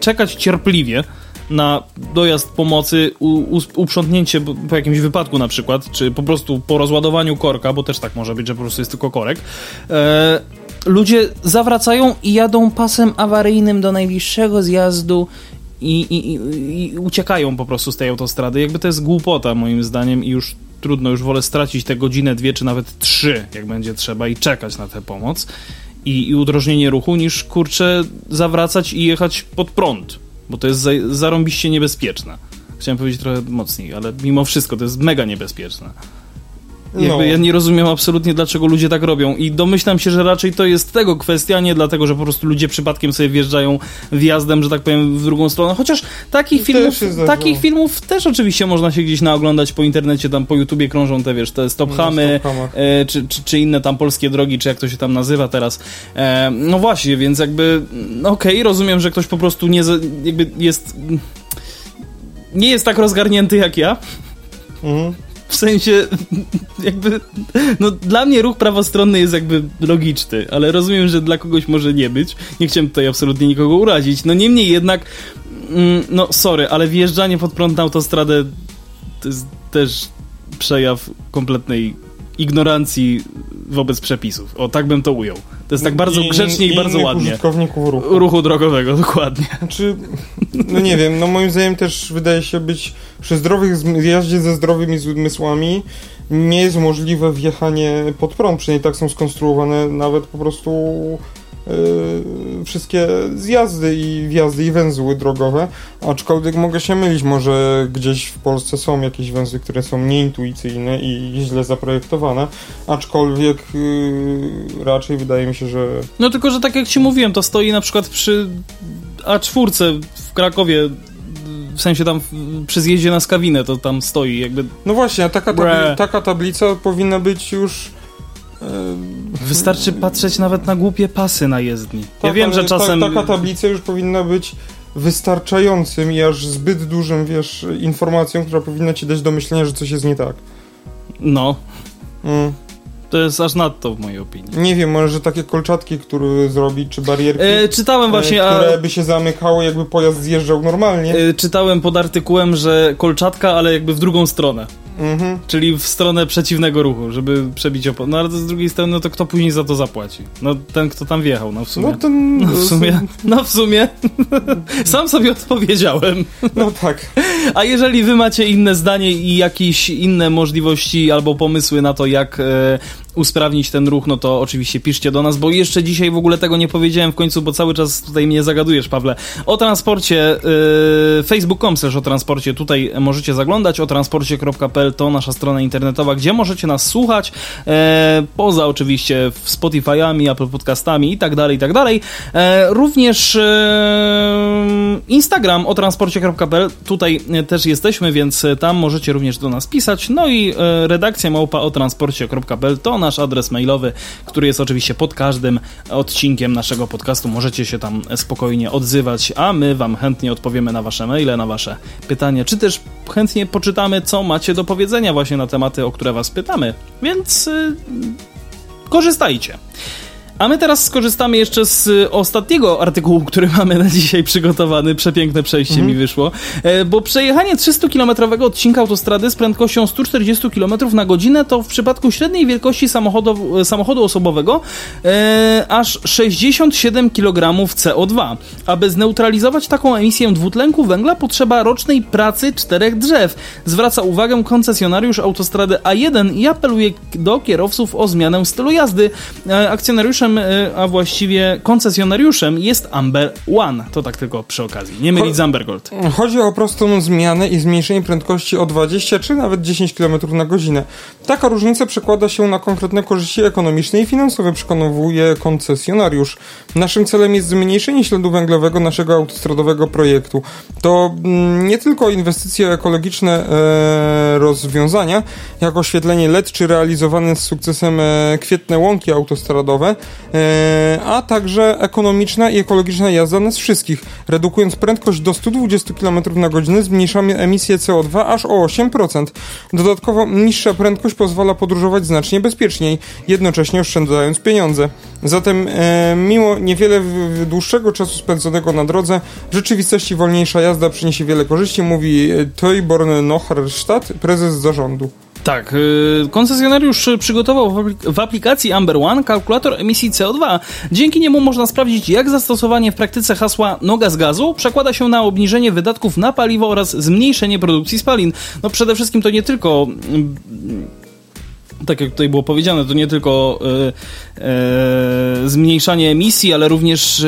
czekać cierpliwie, na dojazd pomocy, u, uprzątnięcie po jakimś wypadku na przykład, czy po prostu po rozładowaniu korka, bo też tak może być, że po prostu jest tylko korek, e, ludzie zawracają i jadą pasem awaryjnym do najbliższego zjazdu i, i, i, i uciekają po prostu z tej autostrady. Jakby to jest głupota moim zdaniem i już trudno, już wolę stracić te godzinę, dwie czy nawet trzy, jak będzie trzeba i czekać na tę pomoc i, i udrożnienie ruchu, niż kurczę zawracać i jechać pod prąd, bo to jest za, zarąbiście niebezpieczne. Chciałem powiedzieć trochę mocniej, ale mimo wszystko to jest mega niebezpieczne. No. Ja nie rozumiem absolutnie, dlaczego ludzie tak robią i domyślam się, że raczej to jest tego kwestia, nie dlatego, że po prostu ludzie przypadkiem sobie wjeżdżają wjazdem, że tak powiem, w drugą stronę. Chociaż takich filmów, takich filmów też oczywiście można się gdzieś naoglądać po internecie, tam po YouTubie krążą te, wiesz, te stophamy, no, e, czy, czy, czy, inne tam polskie drogi, czy jak to się tam nazywa teraz. E, no właśnie, więc jakby, no okej, okay, rozumiem, że ktoś po prostu nie, jakby jest, nie jest tak rozgarnięty jak ja. Mhm. W sensie, jakby, no dla mnie ruch prawostronny jest jakby logiczny, ale rozumiem, że dla kogoś może nie być. Nie chciałem tutaj absolutnie nikogo urazić. No niemniej jednak, mm, no sorry, ale wjeżdżanie pod prąd na autostradę to jest też przejaw kompletnej ignorancji wobec przepisów. O, tak bym to ujął. To jest tak bardzo grzecznie i, i bardzo ładnie. użytkowników ruchu. Ruchu drogowego, dokładnie. Znaczy, no nie wiem, no moim zdaniem też wydaje się być przy zdrowych zjeździe ze zdrowymi zmysłami nie jest możliwe wjechanie pod prąd, przynajmniej tak są skonstruowane nawet po prostu wszystkie zjazdy i wjazdy i węzły drogowe, aczkolwiek mogę się mylić, może gdzieś w Polsce są jakieś węzły, które są nieintuicyjne i źle zaprojektowane, aczkolwiek yy, raczej wydaje mi się, że... No tylko, że tak jak ci mówiłem, to stoi na przykład przy A4 w Krakowie w sensie tam przy zjeździe na Skawinę to tam stoi jakby... No właśnie, taka, tabli taka tablica powinna być już Wystarczy patrzeć nawet na głupie pasy na jezdni. Tak, ja wiem, że czasem... Ta, taka tablica już powinna być wystarczającym i aż zbyt dużym, wiesz, informacją, która powinna ci dać do myślenia, że coś jest nie tak. No. Mm. To jest aż nadto w mojej opinii. Nie wiem, może takie kolczatki, które zrobić, czy barierki. E, czytałem właśnie. E, które a... by się zamykało, jakby pojazd zjeżdżał normalnie. E, czytałem pod artykułem, że kolczatka, ale jakby w drugą stronę. Mhm. Czyli w stronę przeciwnego ruchu, żeby przebić opon. No ale z drugiej strony, no to kto później za to zapłaci? No ten, kto tam wjechał, no w sumie. No, ten... no w sumie. No w sumie. Sam sobie odpowiedziałem. No tak. A jeżeli wy macie inne zdanie i jakieś inne możliwości albo pomysły na to, jak e, usprawnić ten ruch, no to oczywiście piszcie do nas, bo jeszcze dzisiaj w ogóle tego nie powiedziałem w końcu, bo cały czas tutaj mnie zagadujesz, Pawle. O transporcie, yy, facebook.com o transporcie, tutaj możecie zaglądać, o transporcie.pl to nasza strona internetowa, gdzie możecie nas słuchać, e, poza oczywiście Spotify'ami, Apple Podcastami i tak dalej, i tak dalej. E, również e, Instagram o transporcie.pl, tutaj też jesteśmy, więc tam możecie również do nas pisać, no i redakcja małpa o transporcie.pl to nasz adres mailowy, który jest oczywiście pod każdym odcinkiem naszego podcastu. Możecie się tam spokojnie odzywać, a my Wam chętnie odpowiemy na Wasze maile, na Wasze pytania, czy też chętnie poczytamy, co macie do powiedzenia właśnie na tematy, o które Was pytamy. Więc yy, korzystajcie. A my teraz skorzystamy jeszcze z y, ostatniego artykułu, który mamy na dzisiaj przygotowany. Przepiękne przejście mhm. mi wyszło. E, bo przejechanie 300-kilometrowego odcinka autostrady z prędkością 140 km na godzinę to w przypadku średniej wielkości samochodu, e, samochodu osobowego e, aż 67 kg CO2. Aby zneutralizować taką emisję dwutlenku węgla potrzeba rocznej pracy czterech drzew. Zwraca uwagę koncesjonariusz autostrady A1 i apeluje do kierowców o zmianę stylu jazdy. E, akcjonariuszem Y, a właściwie koncesjonariuszem jest Amber One. To tak tylko przy okazji. Nie mylić z Amber Gold. Chodzi o prostą zmianę i zmniejszenie prędkości o 20 czy nawet 10 km na godzinę. Taka różnica przekłada się na konkretne korzyści ekonomiczne i finansowe, przekonuje koncesjonariusz. Naszym celem jest zmniejszenie śladu węglowego naszego autostradowego projektu. To mm, nie tylko inwestycje ekologiczne e, rozwiązania, jak oświetlenie LED czy realizowane z sukcesem e, kwietne łąki autostradowe, a także ekonomiczna i ekologiczna jazda nas wszystkich. Redukując prędkość do 120 km na godzinę zmniejszamy emisję CO2 aż o 8%. Dodatkowo niższa prędkość pozwala podróżować znacznie bezpieczniej, jednocześnie oszczędzając pieniądze. Zatem e, mimo niewiele dłuższego czasu spędzonego na drodze, w rzeczywistości wolniejsza jazda przyniesie wiele korzyści, mówi Toiborn Noharstadt, prezes zarządu. Tak, y, koncesjonariusz przygotował w aplik- w aplikacji Amber One kalkulator emisji CO2. Dzięki niemu można sprawdzić, jak zastosowanie w praktyce hasła noga z gazu przekłada się na obniżenie wydatków na paliwo oraz zmniejszenie produkcji spalin. No przede wszystkim to nie tylko mm, tak jak tutaj było powiedziane, to nie tylko e, e, zmniejszanie emisji, ale również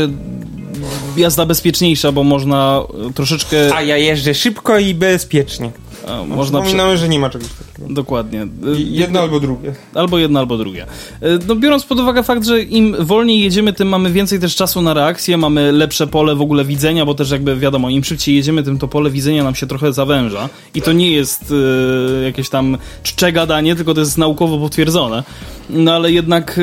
jazda bezpieczniejsza, bo można troszeczkę... A ja jeżdżę szybko i bezpiecznie. A, można. Przypominamy, że nie ma czegoś takiego. Dokładnie. I Jedno albo drugie. Albo jedno, albo drugie. E, No, biorąc pod uwagę fakt, że im wolniej jedziemy, tym mamy więcej też czasu na reakcję, mamy lepsze pole w ogóle widzenia, bo też jakby wiadomo, im szybciej jedziemy, tym to pole widzenia nam się trochę zawęża. I to nie jest e, jakieś tam czcze gadanie, tylko to jest naukowo potwierdzone. No ale jednak... E,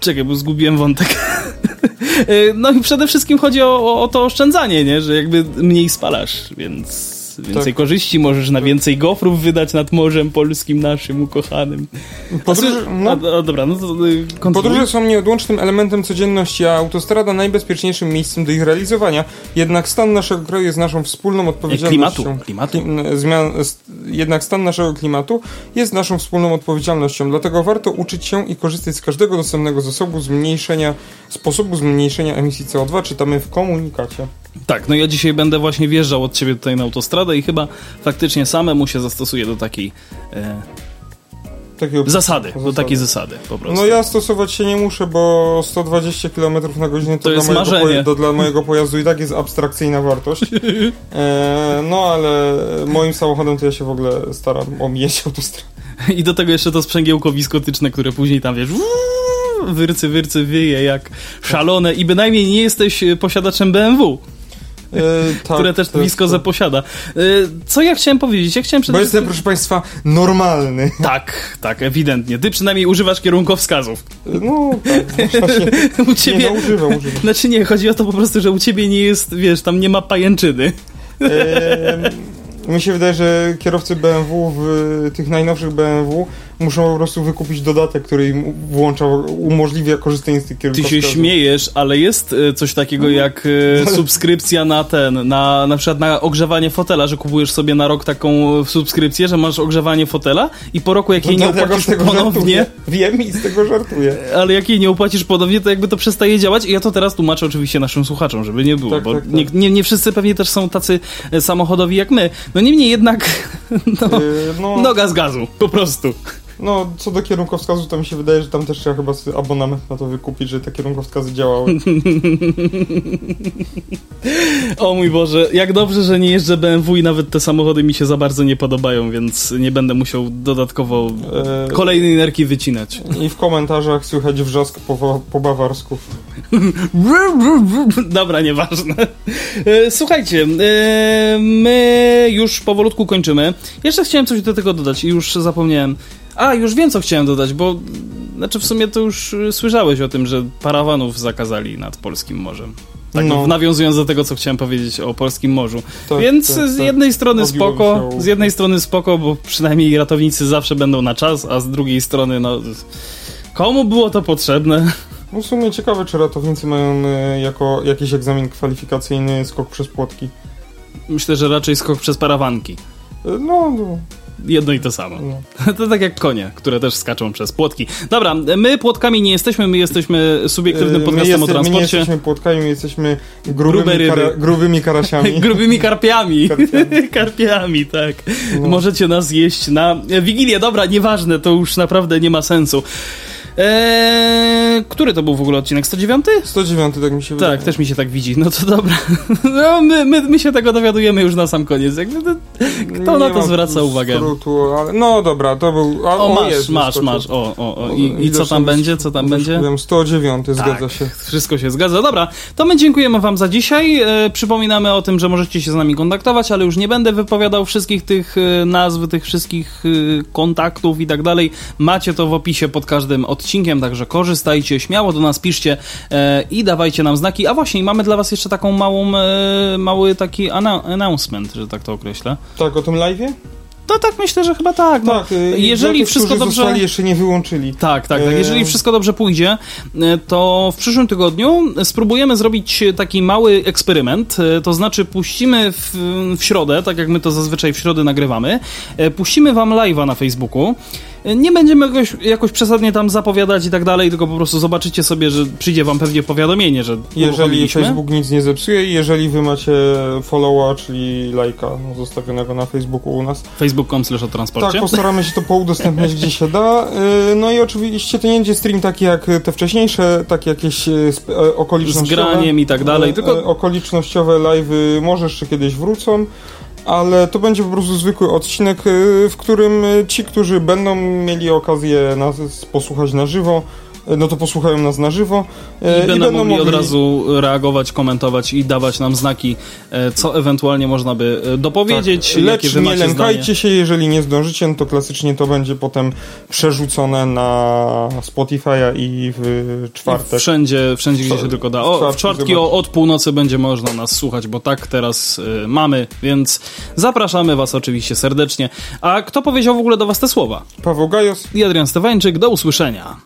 czekaj, bo zgubiłem wątek. E, No i przede wszystkim chodzi o, o, o to oszczędzanie, nie? Że jakby mniej spalasz, więc więcej Tak. korzyści możesz na więcej gofrów wydać nad Morzem Polskim naszym ukochanym. Podróże, A, no, a, a, dobra, no to y, kontynuuj. podróże są nieodłącznym elementem codzienności, a autostrada najbezpieczniejszym miejscem do ich realizowania. Jednak stan naszego kraju jest naszą wspólną odpowiedzialnością. Klimatu, klimatu. Klim- Zmian, jednak stan naszego klimatu jest naszą wspólną odpowiedzialnością. Dlatego warto uczyć się i korzystać z każdego dostępnego zasobu zmniejszenia, sposobu zmniejszenia emisji CO2. Czytamy w komunikacie. Tak, no ja dzisiaj będę właśnie wjeżdżał od ciebie tutaj na autostradę i chyba faktycznie samemu się zastosuję do takiej e, Takiego zasady, do Zasady. takiej zasady po prostu. No ja stosować się nie muszę, bo 120 km na godzinę to, To jest dla, mojego marzenie. poja- to dla mojego pojazdu i tak jest abstrakcyjna wartość. E, no ale moim samochodem to ja się w ogóle staram omijać autostradę. I do tego jeszcze to sprzęgiełko wiskotyczne, które później tam wiesz wyrcy, wyrcy wyje jak szalone i bynajmniej nie jesteś e, posiadaczem BMW, tak, które też to jest wiskozę to. posiada. E, Co ja chciałem powiedzieć? Ja chciałem przede Bo jestem, proszę Państwa, normalny. Tak, tak, ewidentnie. Ty przynajmniej używasz kierunkowskazów. No tak, można się... U Nie, ciebie... no używam, używam. Znaczy nie, chodzi o to po prostu, że u ciebie nie jest, wiesz, tam nie ma pajęczyny. E, mi się wydaje, że kierowcy BMW w tych najnowszych BMW muszą po prostu wykupić dodatek, który im włącza, umożliwia korzystanie z tych Ty się kierunkowskazów. śmiejesz, ale jest e, coś takiego jak e, subskrypcja na ten, na, na przykład na ogrzewanie fotela, że kupujesz sobie na rok taką e, subskrypcję, że masz ogrzewanie fotela i po roku jak jej nie No, opłacisz ponownie, żartuję. Wiem i z tego żartuję. ale jak jej nie opłacisz ponownie, to jakby to przestaje działać i ja to teraz tłumaczę oczywiście naszym słuchaczom, żeby nie było, Tak, bo tak, tak. Nie, nie, nie wszyscy pewnie też są tacy samochodowi jak my. No niemniej jednak, no, E, no, noga z gazu, po prostu. No, co do kierunkowskazu, to mi się wydaje, że tam też trzeba chyba abonament na to wykupić, że te kierunkowskazy działały. O mój Boże, jak dobrze, że nie jeżdżę BMW i nawet te samochody mi się za bardzo nie podobają, więc nie będę musiał dodatkowo E, kolejnej nerki wycinać. I w komentarzach słychać wrzask po, po bawarsku. Dobra, nieważne. E, Słuchajcie, e, my już powolutku kończymy. Jeszcze chciałem coś do tego dodać i już zapomniałem. A, już wiem, co chciałem dodać, bo znaczy w sumie to już e, słyszałeś o tym, że parawanów zakazali nad Polskim Morzem. Tak, No. nawiązując do tego, co chciałem powiedzieć o Polskim Morzu. Tak, Więc tak, z jednej strony spoko, się z jednej strony spoko, bo przynajmniej ratownicy zawsze będą na czas, a z drugiej strony, no. Komu było to potrzebne? No w sumie ciekawe, czy ratownicy mają e, jako jakiś egzamin kwalifikacyjny skok przez płotki. Myślę, że raczej skok przez parawanki. E, No, no, Jedno i to samo. no. To tak jak konie, które też skaczą przez płotki. Dobra, my płotkami nie jesteśmy, my jesteśmy subiektywnym podcastem my o jeste- My nie transporcie. jesteśmy płotkami, my jesteśmy grubymi, kara, grubymi karasiami. Grubymi karpiami. Karpiami. Karpiami, tak. No. Możecie nas jeść na Wigilię. Dobra, nieważne, to już naprawdę nie ma sensu. Eee, który to był w ogóle odcinek? 109? 109, tak mi się wydaje. Tak, też mi się tak widzi. No to dobra. No, my, my, my się tego dowiadujemy już na sam koniec. Jakby to, kto na Nie to ma zwraca uwagę? Skrótu, ale... No dobra, to był... A, O, masz, masz, masz. O, o, o. I, i co tam będzie? Co tam będzie? Byłem 109, zgadza Tak, się. Wszystko się zgadza. Dobra, to my dziękujemy Wam za dzisiaj. E, przypominamy o tym, że możecie się z nami kontaktować, ale już nie będę wypowiadał wszystkich tych e, nazw, tych wszystkich e, kontaktów i tak dalej. Macie to w opisie pod każdym odcinkiem, także korzystajcie, śmiało do nas piszcie e, i dawajcie nam znaki. A właśnie, mamy dla Was jeszcze taką małą, e, mały taki announcement, że tak to określę. Tak, o tym live'ie? No tak, myślę, że chyba tak. No. Tak, y, jeżeli tych, wszystko dobrze... zostali, jeszcze nie wyłączyli. Tak, tak, tak. Jeżeli wszystko dobrze pójdzie, to w przyszłym tygodniu spróbujemy zrobić taki mały eksperyment. To znaczy, puścimy w, w środę, tak jak my to zazwyczaj w środę nagrywamy, puścimy wam live'a na Facebooku. Nie będziemy jakoś, jakoś przesadnie tam zapowiadać i tak dalej, tylko po prostu zobaczycie sobie, że przyjdzie wam pewnie powiadomienie, że Jeżeli. Facebook nic nie zepsuje i jeżeli wy macie followa, czyli lajka zostawionego na Facebooku u nas, Facebook.com slash o transporcie. tak, postaramy się to poudostępniać gdzie się da. Y, No i oczywiście to nie będzie stream taki jak te wcześniejsze, takie jakieś y, e, z okolicznościowe. graniem i tak dalej, E, tylko e, Okolicznościowe live'y może jeszcze kiedyś wrócą. Ale to będzie po prostu zwykły odcinek, y, w którym y, ci, którzy będą mieli okazję nas posłuchać na żywo, no to posłuchają nas na żywo y, I będą mogli od razu reagować, komentować i dawać nam znaki, e, co ewentualnie można by e, dopowiedzieć, Tak, lecz nie lękajcie zdanie. się, jeżeli nie zdążycie, no to klasycznie to będzie potem przerzucone na Spotify'a i w czwartek. Wszędzie, wszędzie gdzie się tylko da. O, w czwartki o, od północy będzie można nas słuchać, bo tak teraz e, mamy, więc zapraszamy was oczywiście serdecznie. A kto powiedział w ogóle do was te słowa? Paweł Gajos. I Adrian Stewańczyk, do usłyszenia.